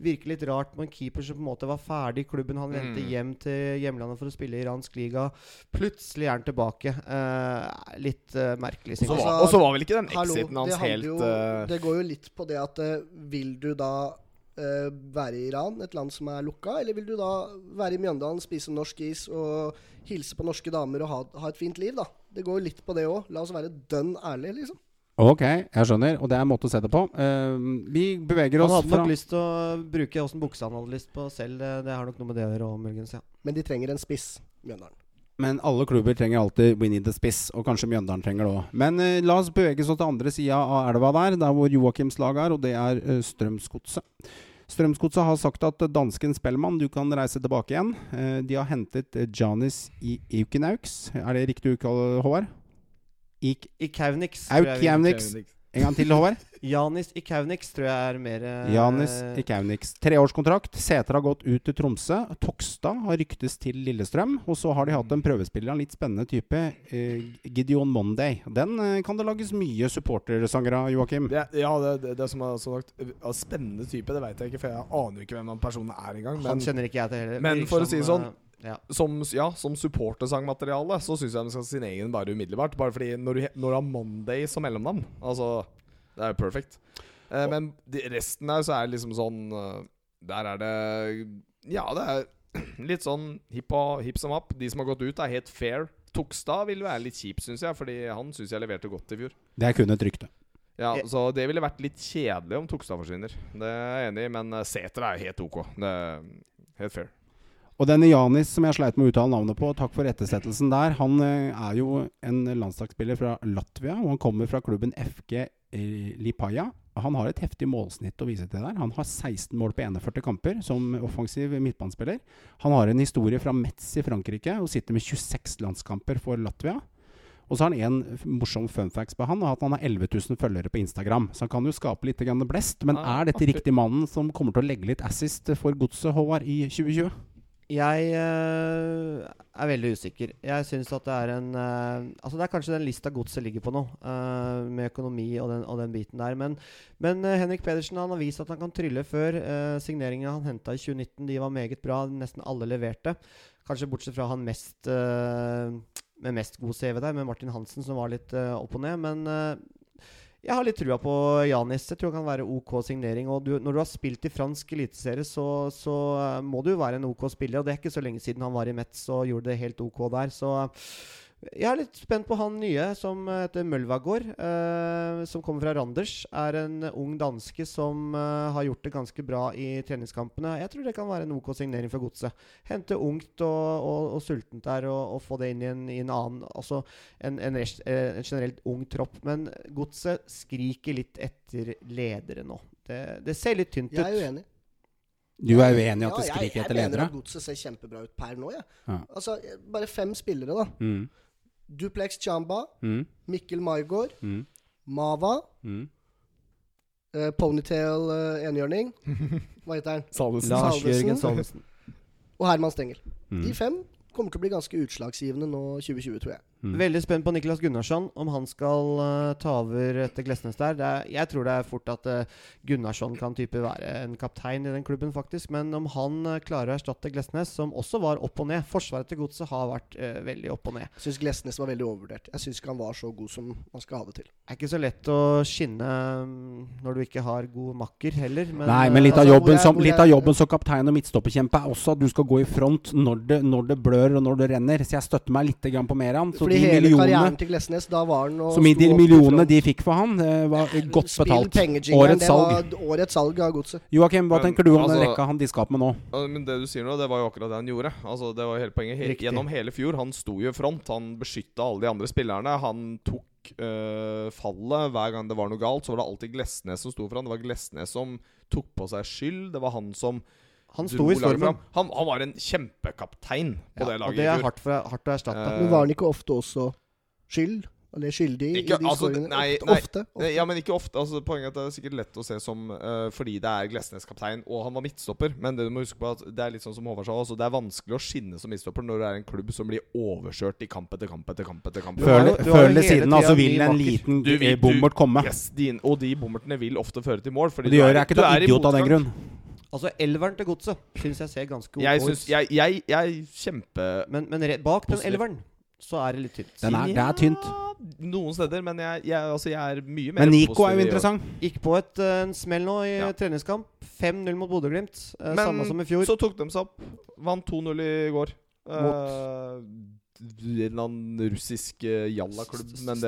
virker litt rart med en keeper som på en måte var ferdig i klubben. Han vendte Mm. hjem til hjemlandet for å spille i iransk liga. Plutselig er han tilbake. Uh, litt uh, merkelig. Og så. Var, var vel ikke den exiten hans helt jo, det går jo litt på det at eh, Vil du da eh, være i Iran, et land som er lukka, eller vil du da være i Mjøndalen, spise norsk is og hilse på norske damer og ha, ha et fint liv, da? Det går litt på det òg. La oss være dønn ærlige, liksom. Ok, jeg skjønner, og det er en måte å se det på. Uh, vi beveger Han oss hadde fra nok lyst til å bruke åssen bukse han hadde lyst på selv. Det, det har nok noe med det å gjøre òg, muligens. Ja. Men de trenger en spiss, Mjøndalen. Men alle klubber trenger alltid Winnie the Spiss, og kanskje Mjøndalen trenger det òg. Men eh, la oss bevege oss til andre sida av elva der, der hvor Joakims lag er, og det er eh, Strømsgodset. Strømsgodset har sagt at dansken Spellemann, du kan reise tilbake igjen. Eh, de har hentet eh, Janis I Aukenauks. Er det riktig uttale, Håvard? Ik Ikaunix. Aukiaunix. En gang til, Håvard. Janis Ikaunix tror jeg er mer eh, Janis Ikaunix. Treårskontrakt. Sæter har gått ut til Tromsø. Tokstad har ryktes til Lillestrøm. Og så har de hatt en prøvespiller av en litt spennende type, eh, Gideon Monday. Den eh, kan det lages mye supportersanger av, Joakim. Det, ja, det, det, det som er så sagt Spennende type, det vet jeg ikke, for jeg aner jo ikke hvem han personen er engang. Han Men kjenner ikke jeg til heller. men for å si det sånn, ja. som, ja, som supportersangmateriale så syns jeg de skal ha sin egen bare umiddelbart. Bare fordi når du, når du har Monday som mellomnavn, altså Det er jo perfect. Eh, men de, resten der så er det liksom sånn eh, Der er det Ja, det er [clears throat] litt sånn hipp og hipp som happ. De som har gått ut, er helt fair. Tokstad vil være litt kjip, syns jeg, Fordi han syns jeg leverte godt i fjor. Det er kun et rykte. Ja, Så det ville vært litt kjedelig om Tokstad forsvinner. Det er jeg enig i, men eh, Sæter er helt ok. Det er helt fair. Og denne Janis som jeg sleit med å uttale navnet på, takk for ettersettelsen der. Han eh, er jo en landslagsspiller fra Latvia, og han kommer fra klubben FG eh, Lipaja. Han har et heftig målsnitt å vise til der. Han har 16 mål på 41 kamper som offensiv midtbanespiller. Han har en historie fra Metz i Frankrike og sitter med 26 landskamper for Latvia. Og så har han en morsom fun facts på han, og at han har 11 000 følgere på Instagram. Så han kan jo skape litt blest. Men er dette riktig mannen som kommer til å legge litt assist for godset, Håvard, i 2020? Jeg uh, er veldig usikker. Jeg syns at det er en uh, Altså Det er kanskje den lista godset ligger på nå, uh, med økonomi og den, og den biten der. Men, men Henrik Pedersen han har vist at han kan trylle før. Uh, Signeringene han henta i 2019, de var meget bra. Nesten alle leverte. Kanskje bortsett fra han mest med mest god CV der, med Martin Hansen, som var litt opp og ned. Men jeg har litt trua på Janis. Jeg tror han kan være OK signering. Og du, når du har spilt i fransk eliteserie, så, så eh, må du jo være en OK spiller. Og det er ikke så lenge siden han var i Metz og gjorde det helt OK der. Så jeg er litt spent på han nye som heter Mølvagård, eh, som kommer fra Randers. Er en ung danske som eh, har gjort det ganske bra i treningskampene. Jeg tror det kan være en OK signering for godset. Hente ungt og, og, og sultent der, og, og få det inn i en, i en annen Altså en, en, res- eh, en generelt ung tropp. Men godset skriker litt etter ledere nå. Det, det ser litt tynt ut. Jeg er uenig. Du er uenig i at det Ja, skriker jeg, etter jeg mener at godset ser kjempebra ut per nå, jeg. Ja. Altså, bare fem spillere, da. Mm. Duplex Chamba, Mm. Mikkel Maigård, Mm. Mava, Mm. Uh, Ponytail uh, enhjørning [laughs] Hva heter han? Salvesen. Lars Jørgen [laughs] Salvesen. Og Herman Stengel. Mm. De fem kommer til å bli ganske utslagsgivende nå 2020, tror jeg. Mm. Veldig spent på Niklas Gunnarsson, om han skal uh, ta over etter Glesnes der. Det er, jeg tror det er fort at uh, Gunnarsson kan type være en kaptein i den klubben, faktisk. Men om han uh, klarer å erstatte Glesnes, som også var opp og ned Forsvaret til godset har vært veldig opp og ned. Jeg syns Glesnes var veldig overvurdert. Jeg syns ikke han var så god som man skal ha det til. Det er ikke så lett å skinne mm, når du ikke har god makker heller. Men, Nei, men litt av, altså, jobben hvor er- som, litt av jobben som kaptein og midtstopperkjempe er også at du skal gå i front når det, når det blør og når det renner. Så jeg støtter meg litt grann på Meran. Så Fordi de hele millionene, karrieren til Glesnes, da var han og i de millionene de fikk for han, det var godt Spill betalt. Årets det salg. var årets salg av godset. Joakim, hva Men, tenker du om den altså- rekka han diska opp med nå? Men det du sier nå, det var jo akkurat det han gjorde. Altså, det var hele poenget. He gjennom hele fjor. Han sto jo i front. Han beskytta alle de andre spillerne. Han tok Uh, fallet hver gang det var noe galt. Så var det alltid Glesnes som sto for han. Det var Glesnes som tok på seg skyld. Det var han som han sto i stormen. Han, han var en kjempekaptein på Ja, det og det er hardt, for, hardt å erstatte. Uh, Men var han ikke ofte også skyld? Eller skyldig Ikke- i de altså, skåringene? nei, ofte, nei. ofte, ofte. Ja, men ikke ofte. Altså, poenget er at det er sikkert lett å se som uh, fordi det er Glesnes kaptein, og han var midtstopper. Men det du må huske på at det er litt sånn som Håvard sa også, det er vanskelig å skinne som midtstopper når det er en klubb som blir overkjørt i kamp etter kamp etter kamp. etter kamp. Før eller du siden altså, vil en makker. liten Du eh, bommert komme. Yes, din, og de bommertene vil ofte føre til mål. Fordi du, det gjør jeg ikke du til er i idiot av den grunn. Altså, elveren til godset syns jeg ser ganske ok ut. Jeg, jeg, jeg kjempe... Men, men re- bak den elveren så er det litt tynt. Den er, det er tynt. Ja, Noen steder, men jeg, jeg, altså, jeg er mye mer Men Nico er jo interessant. Gikk på et, eh, en smell nå i Ja. treningskamp. 5-0 mot Bodø-Glimt. eh, samme som i fjor. Så tok de seg opp. Vant 2-0 i går. Mot- Eh, en eller annen russisk eh, jallaklubb. Men,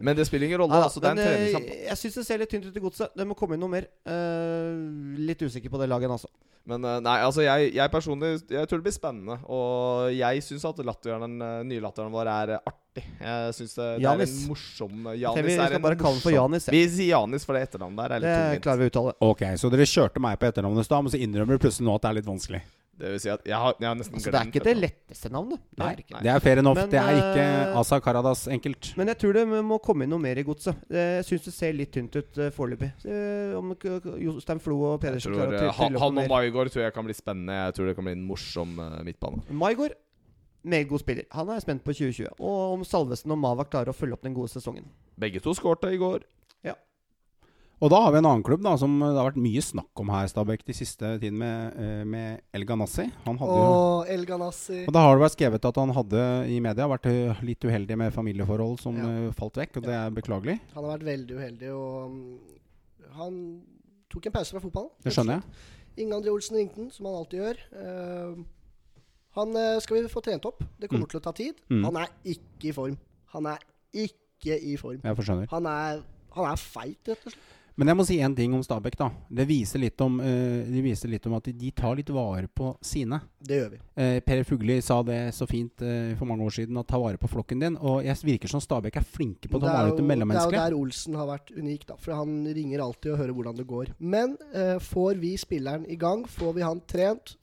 men det spiller ingen rolle. Ja, altså, det er en eh, treningskamp. jeg syns det ser litt tynt ut i godset. Det må komme inn noe mer. Uh, litt usikker på det laget, altså. Men nei, altså jeg, jeg personlig Jeg tror det blir spennende. Og jeg syns at latteren, eh, nye latteren vår er artig. Jeg syns det, det er en morsom Janis vi skal en bare kalle den for Janis. Ja. Vi sier Janis, for det etternavnet der er litt tungvint. klarer vi å uttale. Ok, så dere kjørte meg på etternavnet i stad, men så innrømmer du plutselig nå at det er litt vanskelig. Det vil si at jeg har, jeg har nesten Altså, det er ikke det letteste navnet. Det Nei, er det ikke. det er fair enough. Men, det er ikke eh, Asa Karadas enkelt. Men jeg tror det må komme inn noe mer i godset. Eh, Jeg syns det ser litt tynt ut uh, foreløpig. Eh, Om Jostein Flo og Pedersen klarer å eh, try- han, han og. Maigård tror jeg kan bli spennende. Jeg tror det kan bli en morsom eh, midtbane. Maigård, meget god spiller. Han er spent på 2020. Og om Salvesen og Mava klarer å følge opp den gode sesongen. Begge to skårte i går. Og da har vi en annen klubb da som det har vært mye snakk om her, Stabæk, de siste tiden med, eh, med El Ganassi. Han hadde Åh, El Ganassi Og da har det vært skrevet at han hadde i media vært eh, litt uheldig med familieforhold som Ja. eh, falt vekk, og det er beklagelig. Han har vært veldig uheldig, og mm, han tok en pause fra fotballen. Det skjønner jeg. Inge André Olsen ringte han, som han alltid gjør. Uh, han skal vi få trent opp. Det kommer Mm. til å ta tid. Mm. Han er ikke i form. Han er ikke i form. Jeg forstår. Han er, han er feit, rett og slett. Men jeg må si en ting om Stabæk. da Det viser om, uh, det viser litt om at de tar litt vare på sine. Det gjør vi. Uh, per Fugli sa det så fint uh, for mange år siden, å ta vare på flokken din. Og jeg virker som Stabæk er flinke på å ta vare på det er jo der Olsen har vært unik, da. For han ringer alltid og hører hvordan det går. Men får vi spilleren i gang, får vi han trent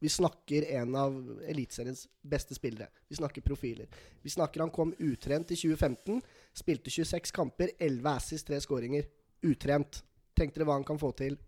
Vi snakker en av Eliteseriens beste spillere. Vi snakker profiler. Vi snakker han kom utrent i 2015. Spilte 26 kamper, 11 assis, 3 skåringer. Utrent. Tenk dere hva han kan få til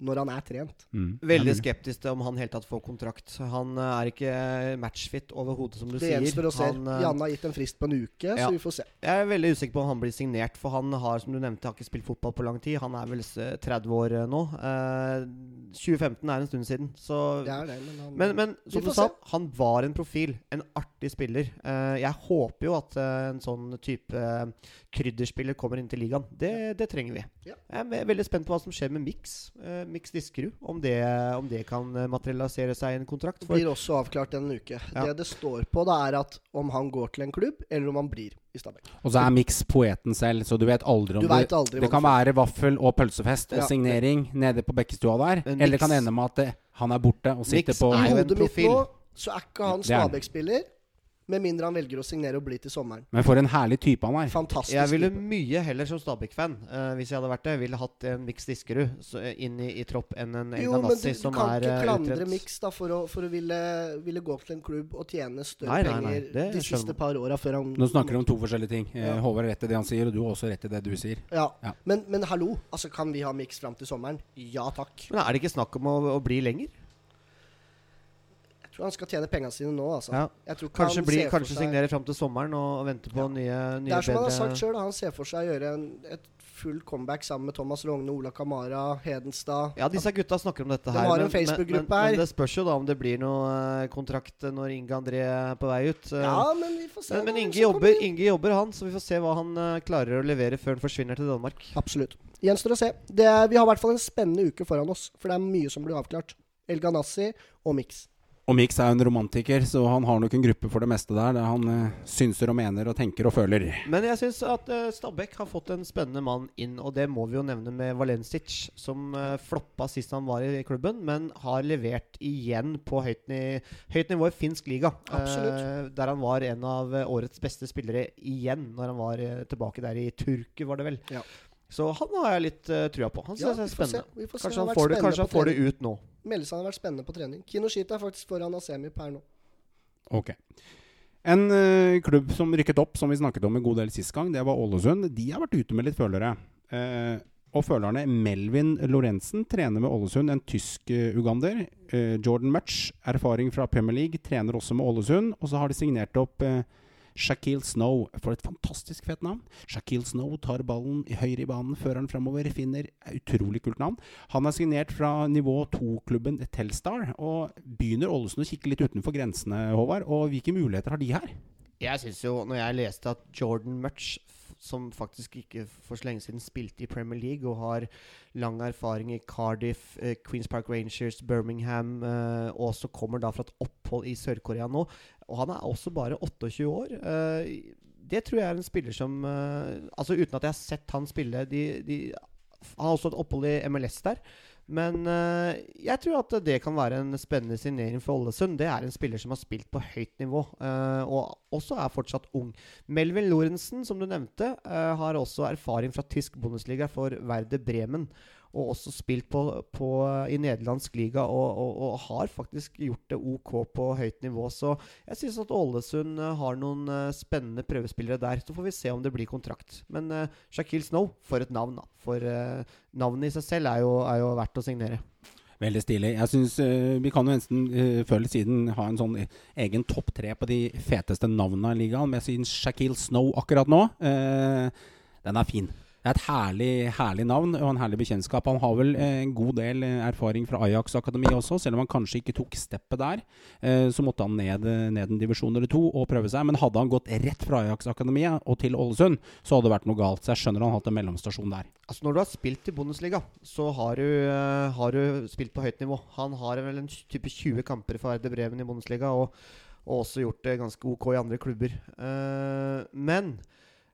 når han er trent. Mm. Veldig skeptisk til om han helt tatt får kontrakt. Han eh, er ikke matchfit overhodet, som du Det sier. gjenstår å se. Eh, Janne har gitt en frist på en uke, ja. så vi får se. Jeg er veldig usikker på om han blir signert, for han har som du nevnte, har ikke spilt fotball på lang tid. Han er vel 30 år eh, nå. Eh, 2015 er en stund siden, så Det er det, men han Men, men som du sa, se. han var en profil. En artig spiller. Eh, jeg håper jo at eh, en sånn type eh, krydderspiller kommer inn til ligaen. Det, det trenger vi. Ja. Jeg er veldig spent på hva som skjer med Mix. Uh, Mix Diskerud. Om det, om det kan eh, materialisere seg i en kontrakt. For blir også avklart en uke. Ja. Det det står på, det er at om han går til en klubb, eller om han blir i Stabæk. Og så er Mix poeten selv, så du vet aldri om Du det veit aldri Det hva kan være vaffel og pølsefest og Ja. signering nede på Bekkestua der. Men Eller det kan ende med at det, han er borte og sitter Mix på er I jo en hodet mitt profil. nå så er ikke han er han. Stabæk-spiller, med mindre han velger å signere og bli til sommeren. Men for en herlig type han er. Fantastisk. jeg ville type. mye heller som Stabæk-fan, uh, hvis jeg hadde vært det, ville hatt en Mix Diskerud så, eh, inn i, i tropp enn en jo, men du, du kan er ikke eh, klandre. Mix da for å, for å ville, ville gå til en klubb og tjene større Nei, nei, nei, penger det de siste par åra før han Nå snakker du om to forskjellige ting. Ja. Håvard har rett i det han sier, og du har også rett i det du sier. Ja. Ja. Men, men hallo, altså kan vi ha Mix fram til sommeren? Ja takk. Men er det ikke snakk om å, å bli lenger? Tror han skal tjene pengene sine nå, altså. Ja. Kanskje, bli, kanskje seg- signere fram til sommeren og, venter på Ja. nye, Det er som han har sagt sjøl, han ser for seg å gjøre en, et full comeback sammen med Thomas Rogne, Ola Kamara, Hedenstad. Ja, disse gutta snakker om dette De her. har en Facebook-gruppe men, men, men det spørs jo da om det blir noe eh, kontrakt eh, når Inge André er på vei ut. eh. Ja, men vi får se. men, men Inge, jobber, Inge jobber, han, så vi får se hva han klarer å levere før han forsvinner til Danmark. Absolutt. Gjenstår å se. Det vi har i hvert fall en spennende uke foran oss, for det er mye som blir avklart. El Ganassi og Mix. Og Mix er en romantiker, så han har nok en gruppe for det meste der. Der han uh, synser og mener og tenker og føler. Men jeg syns at uh, Stabæk har fått en spennende mann inn, og det må vi jo nevne med Valencic, som uh, floppa sist han var i klubben, men har levert igjen på høyt, ni høyt nivå i finsk liga. Eh, der han var en av eh, årets beste spillere igjen, når han var eh, tilbake der i Turku, var det vel. Ja. Så han har jeg litt uh, trua på. Han Ja, synes vi jeg er spennende. Vi får. Kanskje har han får det, kanskje han får det ut nå. Meldes han har vært spennende på trening. Kinoshita er faktisk foran Asemi per nå. Ok. En uh, klubb som rykket opp, som vi snakket om en god del sist gang, det var Ålesund. De har vært ute med litt følere. Uh, og følerne Melvin Lorentzen trener med Ålesund, en tysk uh, ugander. Eh, Jordan Mutch, erfaring fra Premier League, trener også med Ålesund. Og så har de signert opp eh, Shaquille Snow, for et fantastisk fett navn. Shaquille Snow tar ballen i høyre i banen, fører den framover, finner Utrolig kult navn. Han er signert fra nivå 2-klubben Telstar, og begynner Ålesund å kikke litt utenfor grensene, Håvard. Og hvilke muligheter har de her? Jeg syns jo, når jeg leste at Jordan Mutch, som faktisk ikke for så lenge siden spilte i Premier League og har lang erfaring i Cardiff, eh, Queens Park Rangers, Birmingham, eh, og også kommer da fra et opphold i Sør-Korea nå. Og han er også bare 28 år. Eh, det tror jeg er en spiller som eh, Altså Uten at jeg har sett han spille de, de, Han har også et opphold i MLS der. Men uh, jeg tror at det kan være en spennende signering for Ålesund. Det er en spiller som har spilt på høyt nivå, uh, og også er fortsatt ung. Melvin Lorentzen, som du nevnte, uh, har også erfaring fra tysk Bundesliga for Werder Bremen. Og også spilt på, på, i nederlandsk liga og, og, og, har faktisk gjort det OK på høyt nivå. Så jeg syns at Ålesund eh, har noen eh, spennende prøvespillere der. Så får vi se om det blir kontrakt. Men uh, Shaquille Snow, for et navn, da. For uh, navnet i seg selv er jo, er jo verdt å signere. Veldig stilig. Jeg synes uh, Vi kan jo nesten uh, før eller siden ha en sånn egen topp tre på de feteste navnene i ligaen. Men jeg synes Shaquille Snow akkurat nå, uh, den er fin. Det er et herlig, herlig navn og en herlig bekjentskap. Han har vel eh, en god del eh, erfaring fra Ajax Akademi også, selv om han kanskje ikke tok steppet der. Eh, så måtte han ned, ned, en divisjon eller to og prøve seg. Men hadde han gått rett fra Ajax Akademiet og til Ålesund, så hadde det vært noe galt. Så jeg skjønner han hatt en mellomstasjon der. Altså Når du har spilt i Bundesliga, så har du, har du spilt på høyt nivå. Han har vel en type 20 kamper for Erde Breven i Bundesliga, og, og, også gjort det ganske ok i andre klubber. Men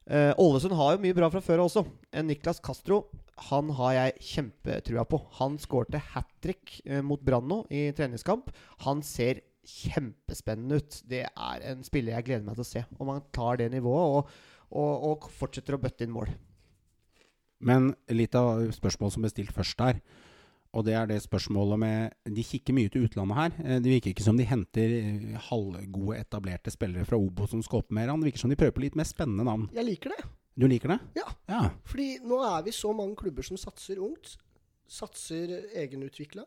Ålesund har jo mye bra fra før også. Niklas Castro han har jeg kjempetrua på. Han skårte hat trick uh, mot Brann nå i treningskamp. Han ser kjempespennende ut. Det er en spiller jeg gleder meg til å se. Om han tar det nivået og, og, og fortsetter å bøtte inn mål. Men litt av spørsmålet som ble stilt først der, og det er det spørsmålet med De kikker mye til utlandet her. Eh, det virker ikke som de henter eh, halvgode, etablerte spillere fra Obo som skal opp mer. Det virker som de prøver på litt mer spennende navn. Jeg liker det. Du liker det? Ja. ja. Fordi nå er vi så mange klubber som satser ungt. Satser egenutvikla.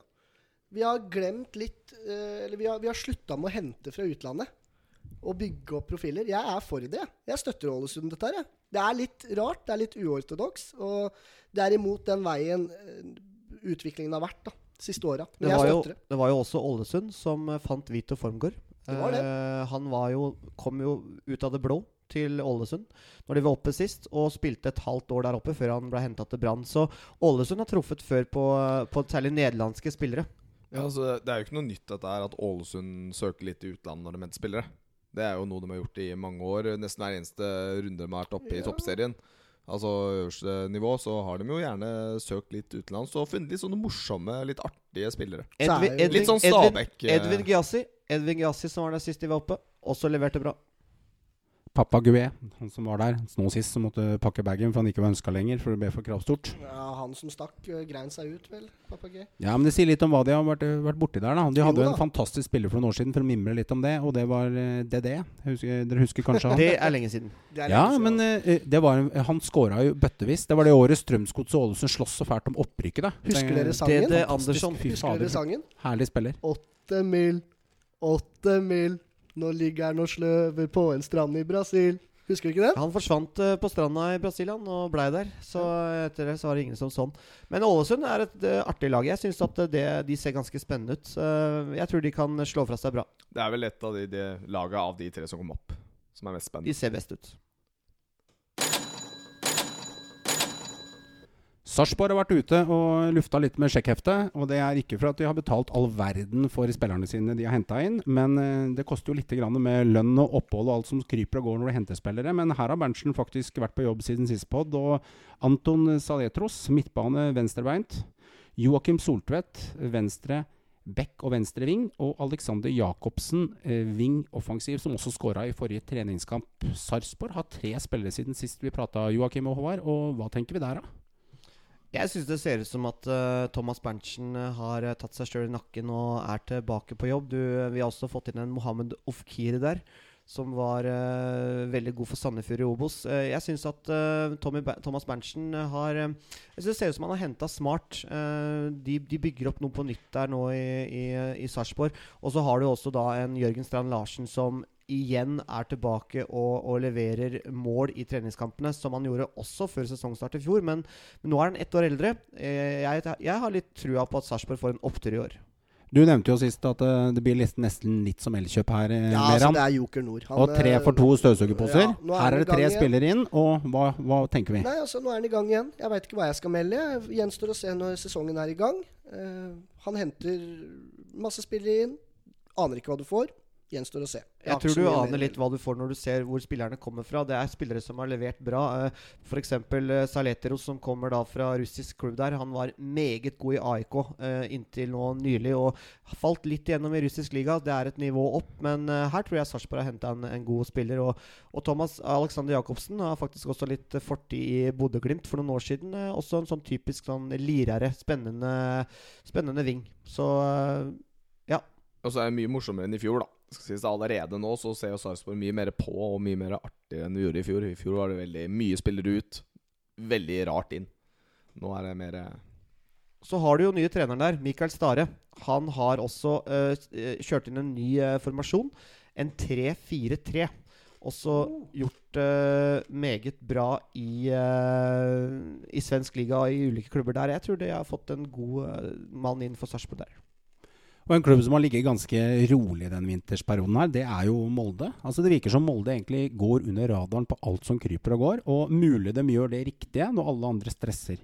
Vi har glemt litt eh, Eller vi har, vi har slutta med å hente fra utlandet. Og bygge opp profiler. Jeg er for det. Jeg støtter Ålesund dette her. Det er litt rart, det er litt uortodoks. Og det er imot den veien utviklingen har vært da, siste åra. Det, var jo, det var jo også Ålesund som eh, fant Vito Formgård. Det var det. Uh, han var jo, kom jo ut av det blå til Ålesund når de var oppe sist, og spilte et halvt år der oppe før han ble henta til Brann. Så Ålesund har truffet før på, på særlig nederlandske spillere. Ja, altså, Det er jo ikke noe nytt dette her at Ålesund søker litt i utlandet når de henter spillere. Det er jo noe de har gjort i mange år. Nesten hver eneste runde de har vært oppe ja. i toppserien altså øverste nivå, så har de jo gjerne søkt litt utenlands og funnet litt sånne morsomme, litt artige spillere. Edvin, Edvin, litt sånn Stabæk. Edvin, Edvin Gyasi, Edvin Gyasi som var der sist de var oppe, også leverte bra. Pappa Gouet, han som var der nå sist, som måtte pakke bagen for han ikke var ønska lenger, for det ble for kravstort. Ja, han som stakk, uh, grein seg ut, vel, pappa Gue. Ja, men det sier litt om hva de har vært, vært borti der, da. De hadde jo en fantastisk spiller for noen år siden, for å mimre litt om det, og det var uh, DD. Husker, dere husker kanskje han? det er lenge siden. Er lenge ja, siden. men uh, det var, han skåra jo bøttevis. Det var det året Strømsgodset og Ålesund sloss så fælt om opprykket, da. Husker dere sangen? DD Andersson. Husker dere sangen? Herlig spiller. Åtte mil, åtte mil. Nå ligger han og sløver på en strand i Brasil. Husker du ikke det? Han forsvant uh, på stranda i Brasil og blei der. Så etter det så var det ingen som sånn. Men Ålesund er et uh, artig lag. Jeg syns at det, de ser ganske spennende ut. Uh, jeg tror de kan slå fra seg bra. Det er vel et av de, de laga av de tre som kom opp, som er mest spennende. De ser best ut. Sarpsborg har vært ute og lufta litt med sjekkheftet. Og det er ikke for at de har betalt all verden for spillerne sine de har henta inn, men eh, det koster jo litt med lønn og opphold og alt som kryper og går når du henter spillere. Men her har Berntsen faktisk vært på jobb siden sist pod. Og Anton Saletros, midtbane venstrebeint. Joakim Soltvedt, venstre back og venstre ving. Og Alexander Jacobsen, eh, ving offensiv, som også skåra i forrige treningskamp. Sarpsborg har tre spillere siden sist vi prata, Joakim og Håvard. Og hva tenker vi der, da? Jeg syns det ser ut som at uh, Thomas Berntsen uh, har uh, tatt seg sjøl i nakken og er tilbake på jobb. Du, vi har også fått inn en Mohammed Ofkiri der, som var veldig god for Sandefjord i Obos. jeg syns at ba Thomas Berntsen har Jeg synes Det ser ut som han har henta smart. De, de, bygger opp noe på nytt der nå i, i, i Sarpsborg. Og så har du også da en Jørgen Strand Larsen som igjen er tilbake og, og, leverer mål i treningskampene, som han gjorde også før sesongstart i fjor. Men, men nå er han ett år eldre. Eh, jeg, jeg, har litt trua på at Sarpsborg får en opptur i år. Du nevnte jo sist at uh, det blir nesten litt som Elkjøp her. Uh, ja, altså det er Joker Nord. Han, og tre for to støvsugerposer. Ja, her er det tre spillere inn, og hva, hva, tenker vi? Nei, altså Nå er han i gang igjen. Jeg veit ikke hva jeg skal melde. Jeg Gjenstår å se når sesongen er i gang. Uh, han henter masse spillere inn Aner ikke hva du får. Gjenstår å se. Jeg jeg tror du aner litt hva du får når du ser hvor spillerne kommer fra. Det er spillere som har levert bra. Uh, F.eks. Uh, Saleteros, som kommer da fra russisk klubb der. Han var meget god i AIK eh, inntil nå nylig og falt litt igjennom i russisk liga. Det er et nivå opp, men eh, her tror jeg Sarpsborg har henta en, en god spiller. Og, og Thomas Alexander Jacobsen har faktisk også litt eh, fortid i Bodø-Glimt for noen år siden. eh, også en sånn typisk sånn lirere, spennende, spennende ving. Så eh, Og så er det mye morsommere enn i fjor, da. Skal sies Allerede nå så ser jo Sarpsborg mye mer på og mye mer artig enn vi gjorde i fjor. I fjor var det veldig mye spillere ut. Veldig rart inn. Nå er det mer eh, Så har du jo nye treneren der, Mikael Stare. Han har også uh, kjørt inn en ny uh, formasjon. En 3-4-3. Også gjort uh, meget bra i, i svensk liga og i ulike klubber der. Jeg tror de har fått en god mann inn for Sarpsborg der. Og en klubb som har ligget ganske rolig den vintersperioden her, det er jo Molde. Altså Det virker som Molde egentlig går under radaren på alt som kryper og går. Og mulig de gjør det riktige når alle andre stresser.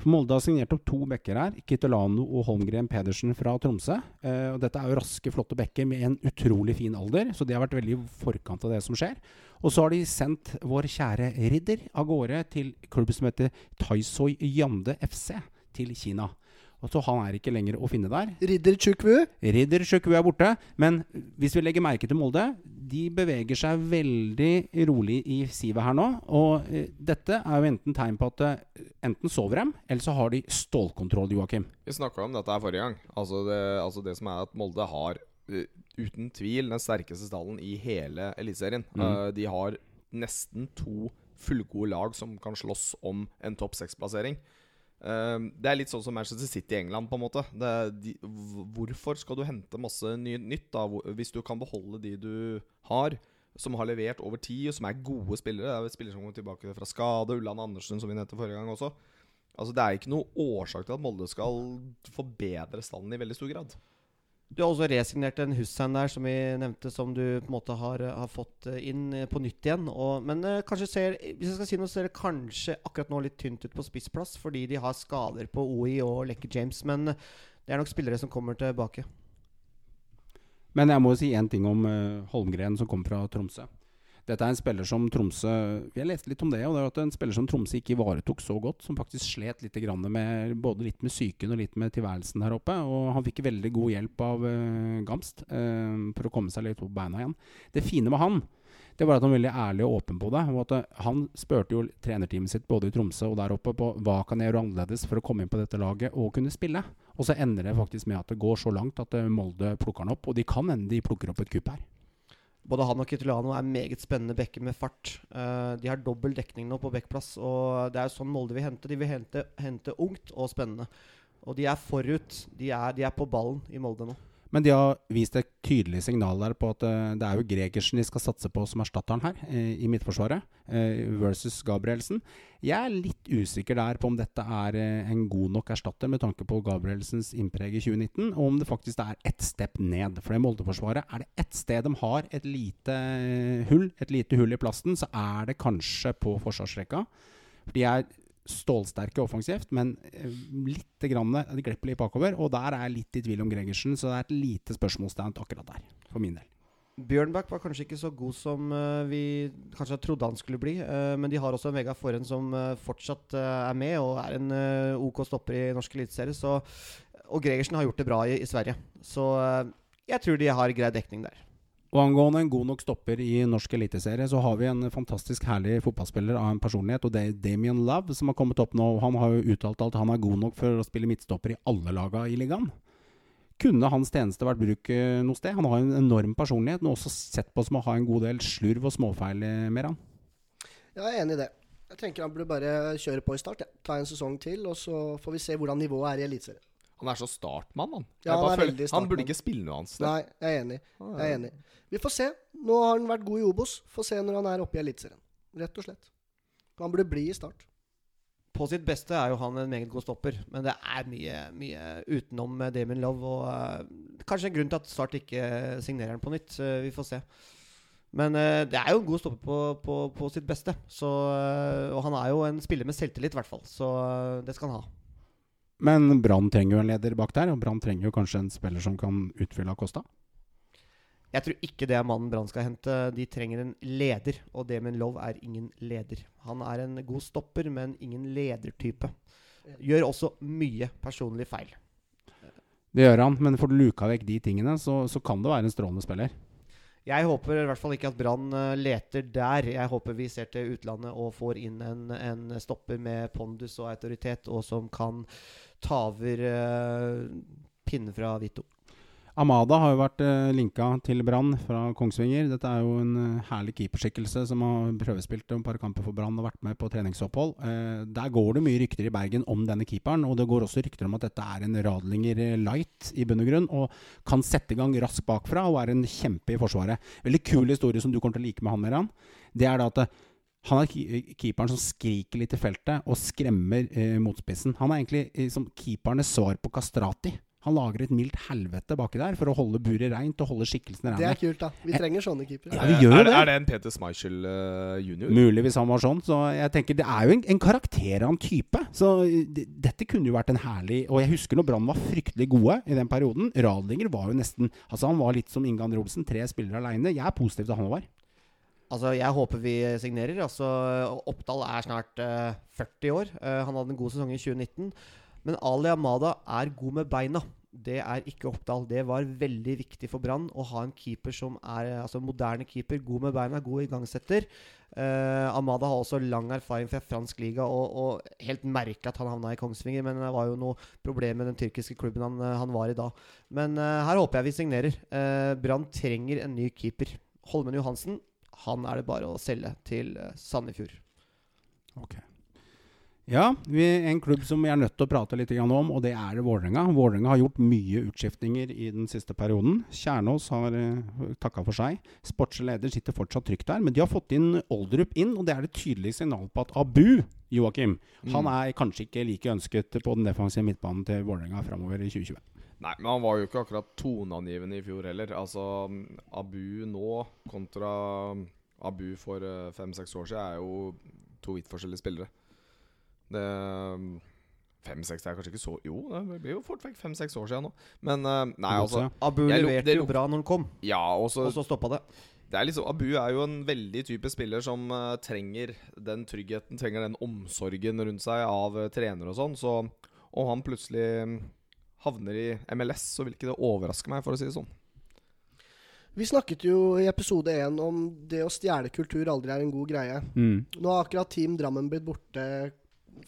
For Molde har signert opp to bekker her. Kitolano og Holmgren Pedersen fra Tromsø. Eh, og dette er jo raske, flotte bekker med en utrolig fin alder, så de har vært veldig i forkant av det som skjer. Og så har de sendt vår kjære Ridder av gårde til klubb som heter Taisoi Yande FC til Kina. Og så Han er ikke lenger å finne der. Ridder Chukwu. Ridder Chukwu er borte, men hvis vi legger merke til Molde De beveger seg veldig rolig i sivet her nå. Og eh, dette er jo enten tegn på at eh, enten sover dem, eller så har de stålkontroll, Joakim. Vi snakka om dette her forrige gang. Altså det, altså det som er at Molde har uh, uten tvil den sterkeste stallen i hele Eliteserien. Mm. Uh, de har nesten to fullgode lag som kan slåss om en topp seks-plassering. Eh, det er litt sånn som Manchester City i England, på en måte. Er de, hvorfor skal du hente masse ny, nytt da, hvis du kan beholde de du har? Som har levert over tid, og som er gode spillere. Det er spillere som kommer tilbake fra skade. Ulland Andersen, som vi nevnte forrige gang også. Altså Det er ikke noe årsak til at Molde skal forbedre standen i veldig stor grad. Du har også resignert en Hussein der, som vi nevnte, som du på en måte har, har fått eh, inn eh, på nytt igjen. Og, men eh, kanskje ser Hvis jeg skal si noe, ser det kanskje akkurat nå litt tynt ut på spissplass, fordi de har skader på OI og Lekke James. Men eh, det er nok spillere som kommer tilbake. Men jeg må jo si én ting om Holmgren, som kommer fra Tromsø. Dette er en spiller som Tromsø Jeg leste litt om det, og det er at en spiller som Tromsø ikke ivaretok så godt. Som faktisk slet litt med både litt med psyken og litt med tilværelsen her oppe. Og han fikk veldig god hjelp av uh, Gamst uh, for å komme seg litt på beina igjen. Det fine med han det var at han var veldig ærlig og åpen på det. Og at eh, Han spurte jo trenerteamet sitt både i Tromsø og der oppe på hva kan jeg gjøre annerledes for å komme inn på dette laget og kunne spille. Og så ender det faktisk med at det går så langt at Molde plukker han opp. Og de kan hende de plukker opp et kupp her. Både han og Kitolano er meget spennende backer med fart. Eh, de har dobbel dekning nå på backplass, og det er jo sånn Molde vil hente. De vil hente, hente ungt og spennende. Og de er forut. De er, de er på ballen i Molde nå. Men de har vist et tydelig signal der på at eh, det er jo Gregersen de skal satse på som erstatteren her, eh, i Midtforsvaret, eh, versus Gabrielsen. Jeg er litt usikker der på om dette er en god nok erstatter med tanke på Gabrielsens innpreg i 2019, og om det faktisk er ett step ned. For i Molde-forsvaret er det ett sted de har et lite hull, et lite hull i plasten, så er det kanskje på forsvarsrekka. For de er stålsterke offensivt, men eh, litt grann, litt bakover. Og der er jeg litt i tvil om Gregersen, så det er et lite spørsmålstegn akkurat der, for min del. Bjørnbakk var kanskje ikke så god som eh, vi kanskje trodde han skulle bli. eh, men de har også en Vegard Forhen som fortsatt er med og er en OK stopper i norsk eliteserie. Og Gregersen har gjort det bra i, i Sverige. Så jeg tror de har grei dekning der. Og angående en god nok stopper i norsk eliteserie, så har vi en fantastisk herlig fotballspiller av en personlighet, og det er Damien Love, som har kommet opp nå. og Han har jo uttalt at han er god nok for å spille midtstopper i alle laga i ligaen. Kunne hans tjeneste vært bruk eh, noe sted? Han har en enorm personlighet, men også sett på som å ha en god del slurv og småfeil eh, med han. Jeg er enig i det. Jeg tenker han burde bare kjøre på i start. Ja. Ta en sesong til, og så får vi se hvordan nivået er i Eliteserien. Han er så startmann, han. Ja, han er føler- startmann. han burde ikke spille noe annet sted. Nei, jeg er enig. Jeg er enig. Vi får se. Nå har han vært god i Obos. Får se når han er oppe i Eliteserien. Rett og slett. Han burde bli i start. På sitt beste er jo han en meget god stopper, men det er mye, mye utenom Damon Damien Love. Og uh, kanskje en grunn til at Start ikke signerer han på nytt. Uh, vi får se. Men uh, det er jo en god stopper på, på, på sitt beste. Så, eh, og han er jo en spiller med selvtillit, i hvert fall. Så eh, det skal han ha. Men Brann trenger jo en leder bak der, og Brann trenger jo kanskje en spiller som kan utfylle Acosta. Jeg tror ikke det er mannen Brann skal hente. De trenger en leder, og Damien Love er ingen leder. Han er en god stopper, men ingen ledertype. Gjør også mye personlig feil. Det gjør han, men får du luka vekk de tingene, så, så kan det være en strålende spiller. Jeg håper i hvert fall ikke at Brann eh, leter der. Jeg håper vi ser til utlandet og får inn en, en stopper med pondus og autoritet, og som kan ta over uh, pinnen fra Vito. Amada har jo vært eh, linka til Brann fra Kongsvinger. Dette er jo en eh, herlig keeperskikkelse som har prøvespilt et par kamper for Brann og vært med på treningsopphold. Eh, der går det mye rykter i Bergen om denne keeperen, og det går også rykter om at dette er en Radlinger eh, light i bunn og grunn, og kan sette i gang raskt bakfra og er en kjempe i forsvaret. Veldig kul historie som du kommer til å like med han, Meran. Det er da at eh, han er keeperen som skriker litt i feltet og skremmer eh, motspissen. Han er egentlig eh, som keepernes svar på Kastrati. Han lager et mildt helvete baki der for å holde buret reint og holde skikkelsene Det er kult, da. Vi trenger sånne keepere. Ja, vi gjør er, det. Er det en Peter Schmeichel uh, junior? Mulig hvis han var sånn. Så jeg tenker Det er jo en, en karakter av en type. Så det, dette kunne jo vært en herlig Og jeg husker når Brann var fryktelig gode i den perioden. Radlinger var jo nesten Altså Han var litt som Inge André Olsen, tre spillere aleine. Jeg er positiv til han var. Altså, Jeg håper vi signerer. Altså, Oppdal er snart uh, 40 år. Uh, han hadde en god sesong i 2019. Men Ali Amada er god med beina. Det er ikke Oppdal. Det var veldig viktig for Brann å ha en keeper som er altså moderne keeper. God med beina, god igangsetter. Uh, Amada har også lang erfaring fra fransk liga, og, og helt merkelig at han havna i Kongsvinger. Men det var jo noe problem med den tyrkiske klubben han, eh, han var i da. Men eh, her håper jeg vi signerer. Eh, Brann trenger en ny keeper. Holmen Johansen han er det bare å selge til Sandefjord. Ok. Ja, vi, en klubb som vi er nødt til å prate litt om, og det er Vålerenga. Vålerenga har gjort mye utskiftninger i den siste perioden. Kjernås har uh, takka for seg. Sportslig leder sitter fortsatt trygt der, men de har fått inn Oldrup inn, og det er det tydelige signalet på at Abu, Joakim, han er kanskje ikke like ønsket på den defensive midtbanen til Vålerenga framover i 2020. Nei, men han var jo ikke akkurat toneangivende i fjor heller. Altså, Abu nå kontra Abu for eh, fem-seks år siden er jo to vidt forskjellige spillere. Det Fem-seks er kanskje ikke så Jo, det blir jo fort vekk fem-seks år siden nå. Men eh, nei, altså Abu leverte jo bra når han kom, Ja, og så stoppa det. Det er liksom, Abu er jo en veldig type spiller som uh, trenger den tryggheten, trenger den omsorgen rundt seg av uh, trenere og sånn. Så om han plutselig mm, havner i MLS, så vil ikke det overraske meg, for å si det sånn. Vi snakket jo i episode én om det å stjele kultur aldri er en god greie. Mm. Nå har akkurat Team Drammen blitt borte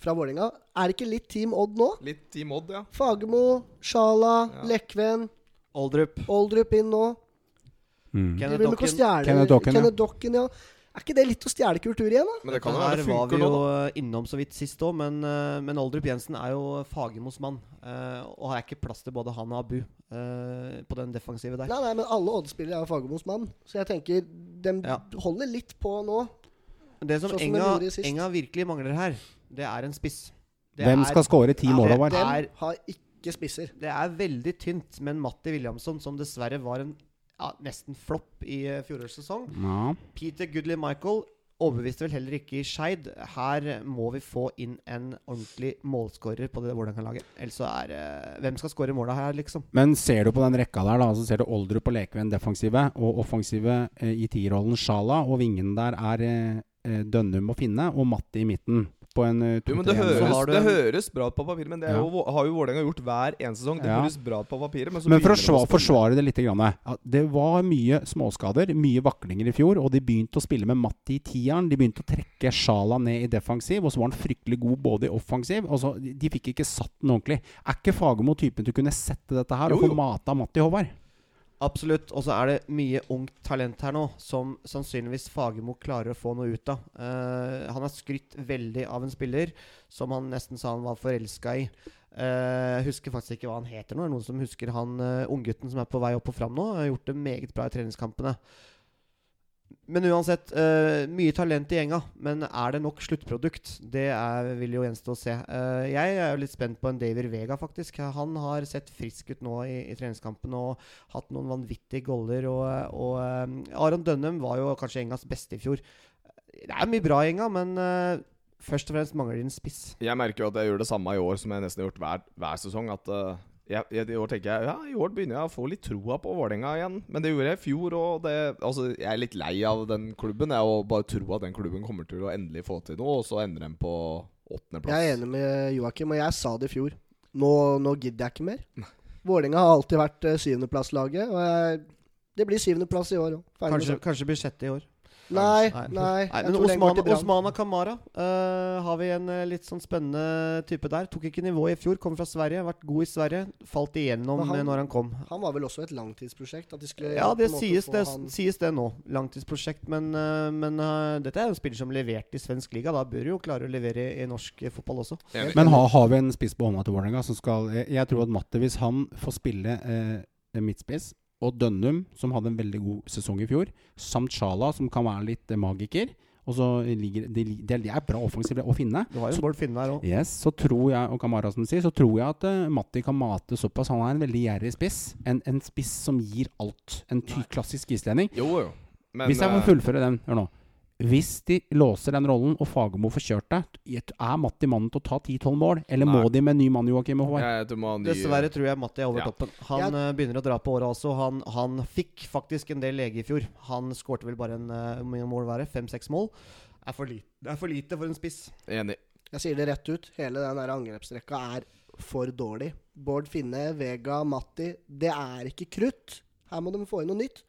fra Vålerenga. Er det ikke litt Team Odd nå? Litt Team Odd, ja. Fagermo, Sjala, Ja. Lekven, Oldrup. Oldrup inn nå. Mm. Kenneth Dokken. Kenneth Dokken, ja. Er ikke det litt å stjele kultur igjen, da? Men det kan jo være var vi jo nå, innom så vidt sist òg, men, eh, men Oldrup Jensen er jo Fagermos mann. eh, og har ikke plass til både han og Abu eh, på den defensive der. Nei, nei, men alle Odd-spillere er Fagermos mann. Så jeg tenker de Ja. holder litt på nå. Det som Sånn som Enga. Enga virkelig mangler her, det er en spiss. Det Hvem er- skal skåre ti mål, over? Dem har ikke spisser. Det er veldig tynt, men Matti Williamson, som dessverre var en ja, nesten flopp i uh, fjorårets sesong Ja. Peter Goodley Michael overbeviste vel heller ikke i Skeid. Her må vi få inn en ordentlig målskårer på det hvordan kan lage. Ellers så er det Hvem skal skåre måla her, liksom? Men ser du på den rekka der, da, så ser du Oldrup og Lekven defensive, og offensive eh, i tierrollen Sjala, og vingen der er eh, eh, Dønnum og Finne, og Matti i midten. På en uh, Jo, men det 2-3-1. Så høres, det høres bra ut på papiret, men det Ja. jo, har jo Vålerenga gjort hver eneste sesong. Det Ja. høres bra ut på papiret, men så Men for å spille. forsvare det litt grann, ja, Det var mye småskader, mye vaklinger i fjor, og de begynte å spille med Matti i tieren. De begynte å trekke Sjala ned i defensiv, og så var han fryktelig god både i offensiv. Og så, de, fikk ikke satt den ordentlig. Er ikke Fagermo typen til å kunne sette dette her og få mata Matti Håvard? Absolutt. Og så er det mye ungt talent her nå som sannsynligvis Fagermo klarer å få noe ut av. Uh, han har skrytt veldig av en spiller som han nesten sa han var forelska i. Eh, jeg husker faktisk ikke hva han heter nå. Er det noen som husker han uh, unggutten som er på vei opp og fram nå? Har gjort det meget bra i treningskampene. Men uansett, uh, mye talent i gjenga. Men er det nok sluttprodukt? Det er, vil jo gjenstå å se. Uh, jeg er jo litt spent på en David Vega, faktisk. Han har sett frisk ut nå i, i treningskampen og hatt noen vanvittige goller. Og, og eh, Aron Dønnum var jo kanskje gjengas beste i fjor. Det er mye bra i gjenga, men uh, først og fremst mangler de en spiss. Jeg merker jo at jeg gjør det samme i år som jeg nesten har gjort hver, hver sesong. At jeg, jeg, I år tenker jeg Ja, i år begynner jeg å få litt troa på Vålerenga igjen. Men det gjorde jeg i fjor, og det Altså, jeg er litt lei av den klubben. Jeg og bare tror at den klubben kommer til å endelig få til noe, og så ender den på åttendeplass. Jeg er enig med Joakim, og jeg sa det i fjor. Nå, nå gidder jeg ikke mer. Vålerenga har alltid vært uh, syvendeplasslaget, og jeg, det blir syvendeplass i år òg. Kanskje, kanskje blir sjette i år. Nei, Nei. nei. Nei, men tror Osmana. Osmana Kamara uh, har vi en uh, litt sånn spennende type der. Tok ikke nivå i fjor, kom fra Sverige, vært god i Sverige. Falt igjennom han- eh, når han kom. Han var vel også et langtidsprosjekt? At de skulle Ja, det sies det, han- sies det nå. Langtidsprosjekt. Men, uh, men dette er jo en spiller som leverte i svensk liga. Da bør jo klare å levere i, i norsk fotball også. Men har, har vi en spiss på hånda til Vålerenga som skal jeg, jeg tror at Matte, hvis han får spille eh, midtspiss, og Dønnum, som hadde en veldig god sesong i fjor, samt Sjala, som kan være litt eh, magiker og så ligger, de, de, de er bra offensive å finne. Du har jo Så- Bård Finne her òg. Yes, så tror jeg, og Kamara som sier, så tror jeg at uh, Matti kan mate såpass. Han er en veldig gjerrig spiss. En, en spiss som gir alt. En ty klassisk islending. Jo, jo. Men Hvis jeg må eh, fullføre den, hør nå. Hvis de låser den rollen, og Fagermo får kjørt det, er Matti mannen til å ta 10-12 mål? Eller må de med ny mann, Joakim og Håvard? Dessverre tror jeg Matti er over Ja. toppen. Han Ja. uh, begynner å dra på året også. Han, han fikk faktisk en del lege i fjor. Han skårte vel bare en uh, mål var det? Fem-seks mål. Er for lite. Det er for lite for en spiss. Enig. Jeg sier det rett ut. Hele den der angrepsrekka er for dårlig. Bård Finne, Vega, Matti. Det er ikke krutt. Her må de få inn noe nytt.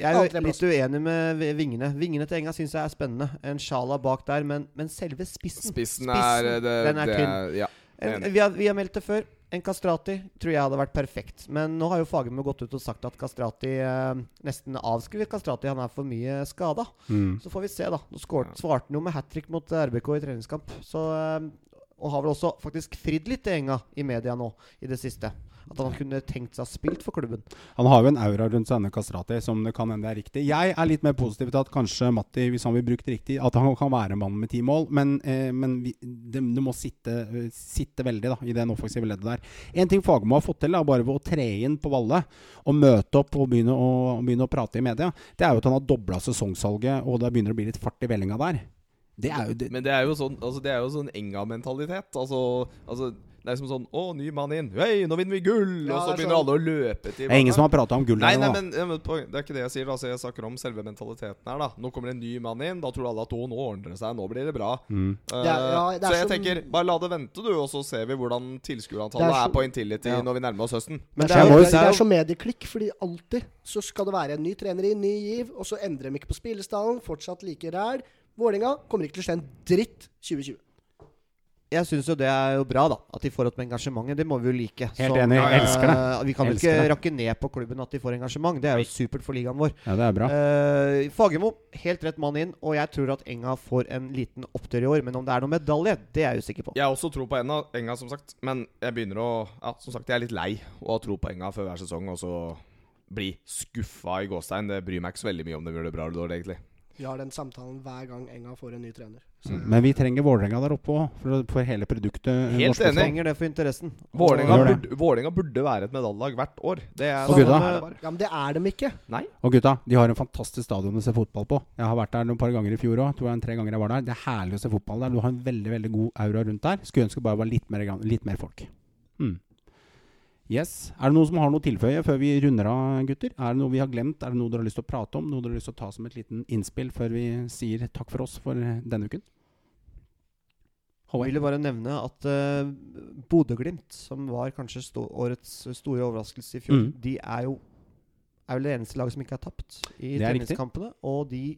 Jeg er jo litt uenig med vingene. Vingene til Enga syns jeg er spennende. En Sjala bak der, men, men selve spissen Spissen er spissen, det, den er det tynn. Ja. En, vi, har, vi har meldt det før. En Kastrati tror jeg hadde vært perfekt. Men nå har jo Fagermo gått ut og sagt at Kastrati eh, nesten avskriver Kastrati. Han er for mye skada. Mm. Så får vi se, da. Nå skåret, svarte han jo med hat trick mot eh, RBK i treningskamp. Så, eh, og har vel også faktisk fridd litt til Enga i media nå i det siste. At han kunne tenkt seg å ha spilt for klubben. Han har jo en aura rundt seg, Kastrati som det kan hende er riktig. Jeg er litt mer positiv til at kanskje Matti, hvis han blir brukt riktig, at han kan være mannen med ti mål. Men, eh, men vi, det, det må sitte, eh, sitte veldig da, i den offensive leddet der. En ting Fagermo har fått til, er bare ved å tre inn på Valle og møte opp og begynne å, begynne å prate i media, det er jo at han har dobla sesongsalget, og det begynner å bli litt fart i vellinga der. Det er jo det, Men det er jo sånn altså Det er jo sånn Enga-mentalitet. Altså, altså Det er som sånn Å, ny mann inn. Hei, nå vinner vi gull! Ja, og så er begynner sånn- alle å løpe til det er ingen som har prata om gull Nei, nei, nå. men, ja, men det er ikke det jeg sier. Altså, jeg snakker om selve mentaliteten her. da Nå kommer en ny mann inn. Da tror alle at å, nå ordner det seg. Nå blir det bra. Mm. Eh, Det er- ja, det er så jeg som- tenker, bare la det vente, du, og så ser vi hvordan tilskuerantallet er er, på Intility Ja. når vi nærmer oss høsten. Men Det det er, jo, det er så medieklikk, fordi alltid så skal det være en ny trener i, ny giv, og så endrer de ikke på spillestallen. Fortsatt like ræl. Vålerenga kommer ikke til å skje en dritt 2020. Jeg syns jo det er jo bra, da. At de får opp med engasjementet. Det må vi jo like. Helt Som, enig. eh, Elsker det. Vi kan jo Elsker ikke det. rakke ned på klubben at de får engasjement. Det er jo supert for ligaen vår. Ja, det er bra. Uh, Fagermo, helt rett mann inn. Og jeg tror at Enga får en liten opptur i år. Men om det er noe medalje, det er jeg usikker på. Jeg har også tro på Enga, Enga, som sagt. Men jeg begynner å Ja, som sagt, jeg er litt lei å ha tro på Enga før hver sesong, og så bli skuffa i gåstein. Det bryr meg ikke så veldig mye om de gjør det bra eller dårlig, egentlig. Vi har den samtalen hver gang Enga får en ny trener. Mm. Men vi trenger Vålerenga der oppe òg, for, for hele produktet. eh, Helt enig. Trenger det for interessen. Vålerenga burde, burde være et medaljelag hvert år. Det er Og gutta? er. Ja, Men det er dem ikke. Nei. Og gutta, de har en fantastisk stadion å se fotball på. Jeg har vært der noen par ganger i fjor òg. Tror jeg en tre ganger jeg var der. Det er herlig å se fotball der. Du har en veldig veldig god aura rundt der. Skulle ønske det bare var litt mer, litt mer folk. Mm. Yes. Er det noen som har noe å tilføye før vi runder av, gutter? Er det noe vi har glemt? Er det noe dere har lyst til å prate om? Noe dere har lyst til å ta som et liten innspill før vi sier takk for oss for eh, denne uken? Jeg ville bare nevne at uh, Bodø-Glimt, som var kanskje sto årets store overraskelse i fjor, Mm. de er jo er vel det eneste laget som ikke har tapt i treningskampene. Og de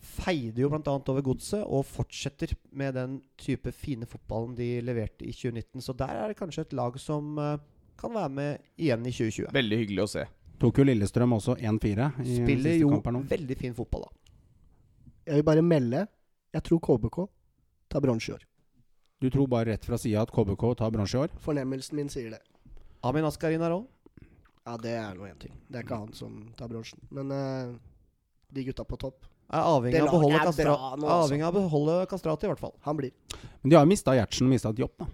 feide jo bl.a. over godset og fortsetter med den type fine fotballen de leverte i 2019. Så der er det kanskje et lag som eh, kan være med igjen i 2020. Veldig hyggelig å se. Tok jo Lillestrøm også 1-4 Spiller jo veldig fin fotball, da. Jeg vil bare melde Jeg tror KBK tar bronse i år. Du tror bare rett fra sida at KBK tar bronse i år? Fornemmelsen min sier det. Amin Askarin er òg. Ja, det er nå én ting. Det er ikke han som tar bronsen. Men uh, de gutta på topp, Er avhengig Det av å beholde, laget er Kastra bra nå, avhengig av å beholde Kastrati, i hvert fall. han blir. Men de har jo mista Gjertsen og mista et jobb, da.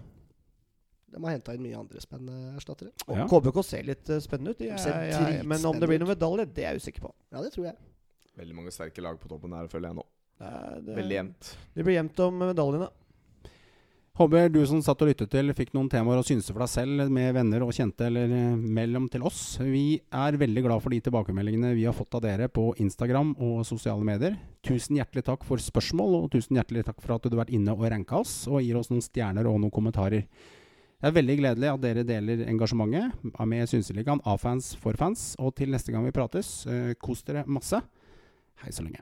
De har henta inn mye andre spennende erstattere. Og Ja. KBK ser litt eh, spennende ut. Ser er- jeg, men om det blir noen medalje, det er jeg usikker på. Ja, det tror jeg. Veldig mange sterke lag på toppen her, føler jeg nå. Det, det, Veldig jevnt. Det blir jevnt om medaljene. Håper du som satt og lyttet til, fikk noen temaer å synse for deg selv med venner og kjente, eller eh, mellom til oss. Vi er veldig glad for de tilbakemeldingene vi har fått av dere på Instagram og sosiale medier. Tusen hjertelig takk for spørsmål, og tusen hjertelig takk for at du har vært inne og ranka oss, og gir oss noen stjerner og noen kommentarer. Det er veldig gledelig at dere deler engasjementet med Synseligaen av fans for fans. Og til neste gang vi prates, eh, kos dere masse. Hei så lenge.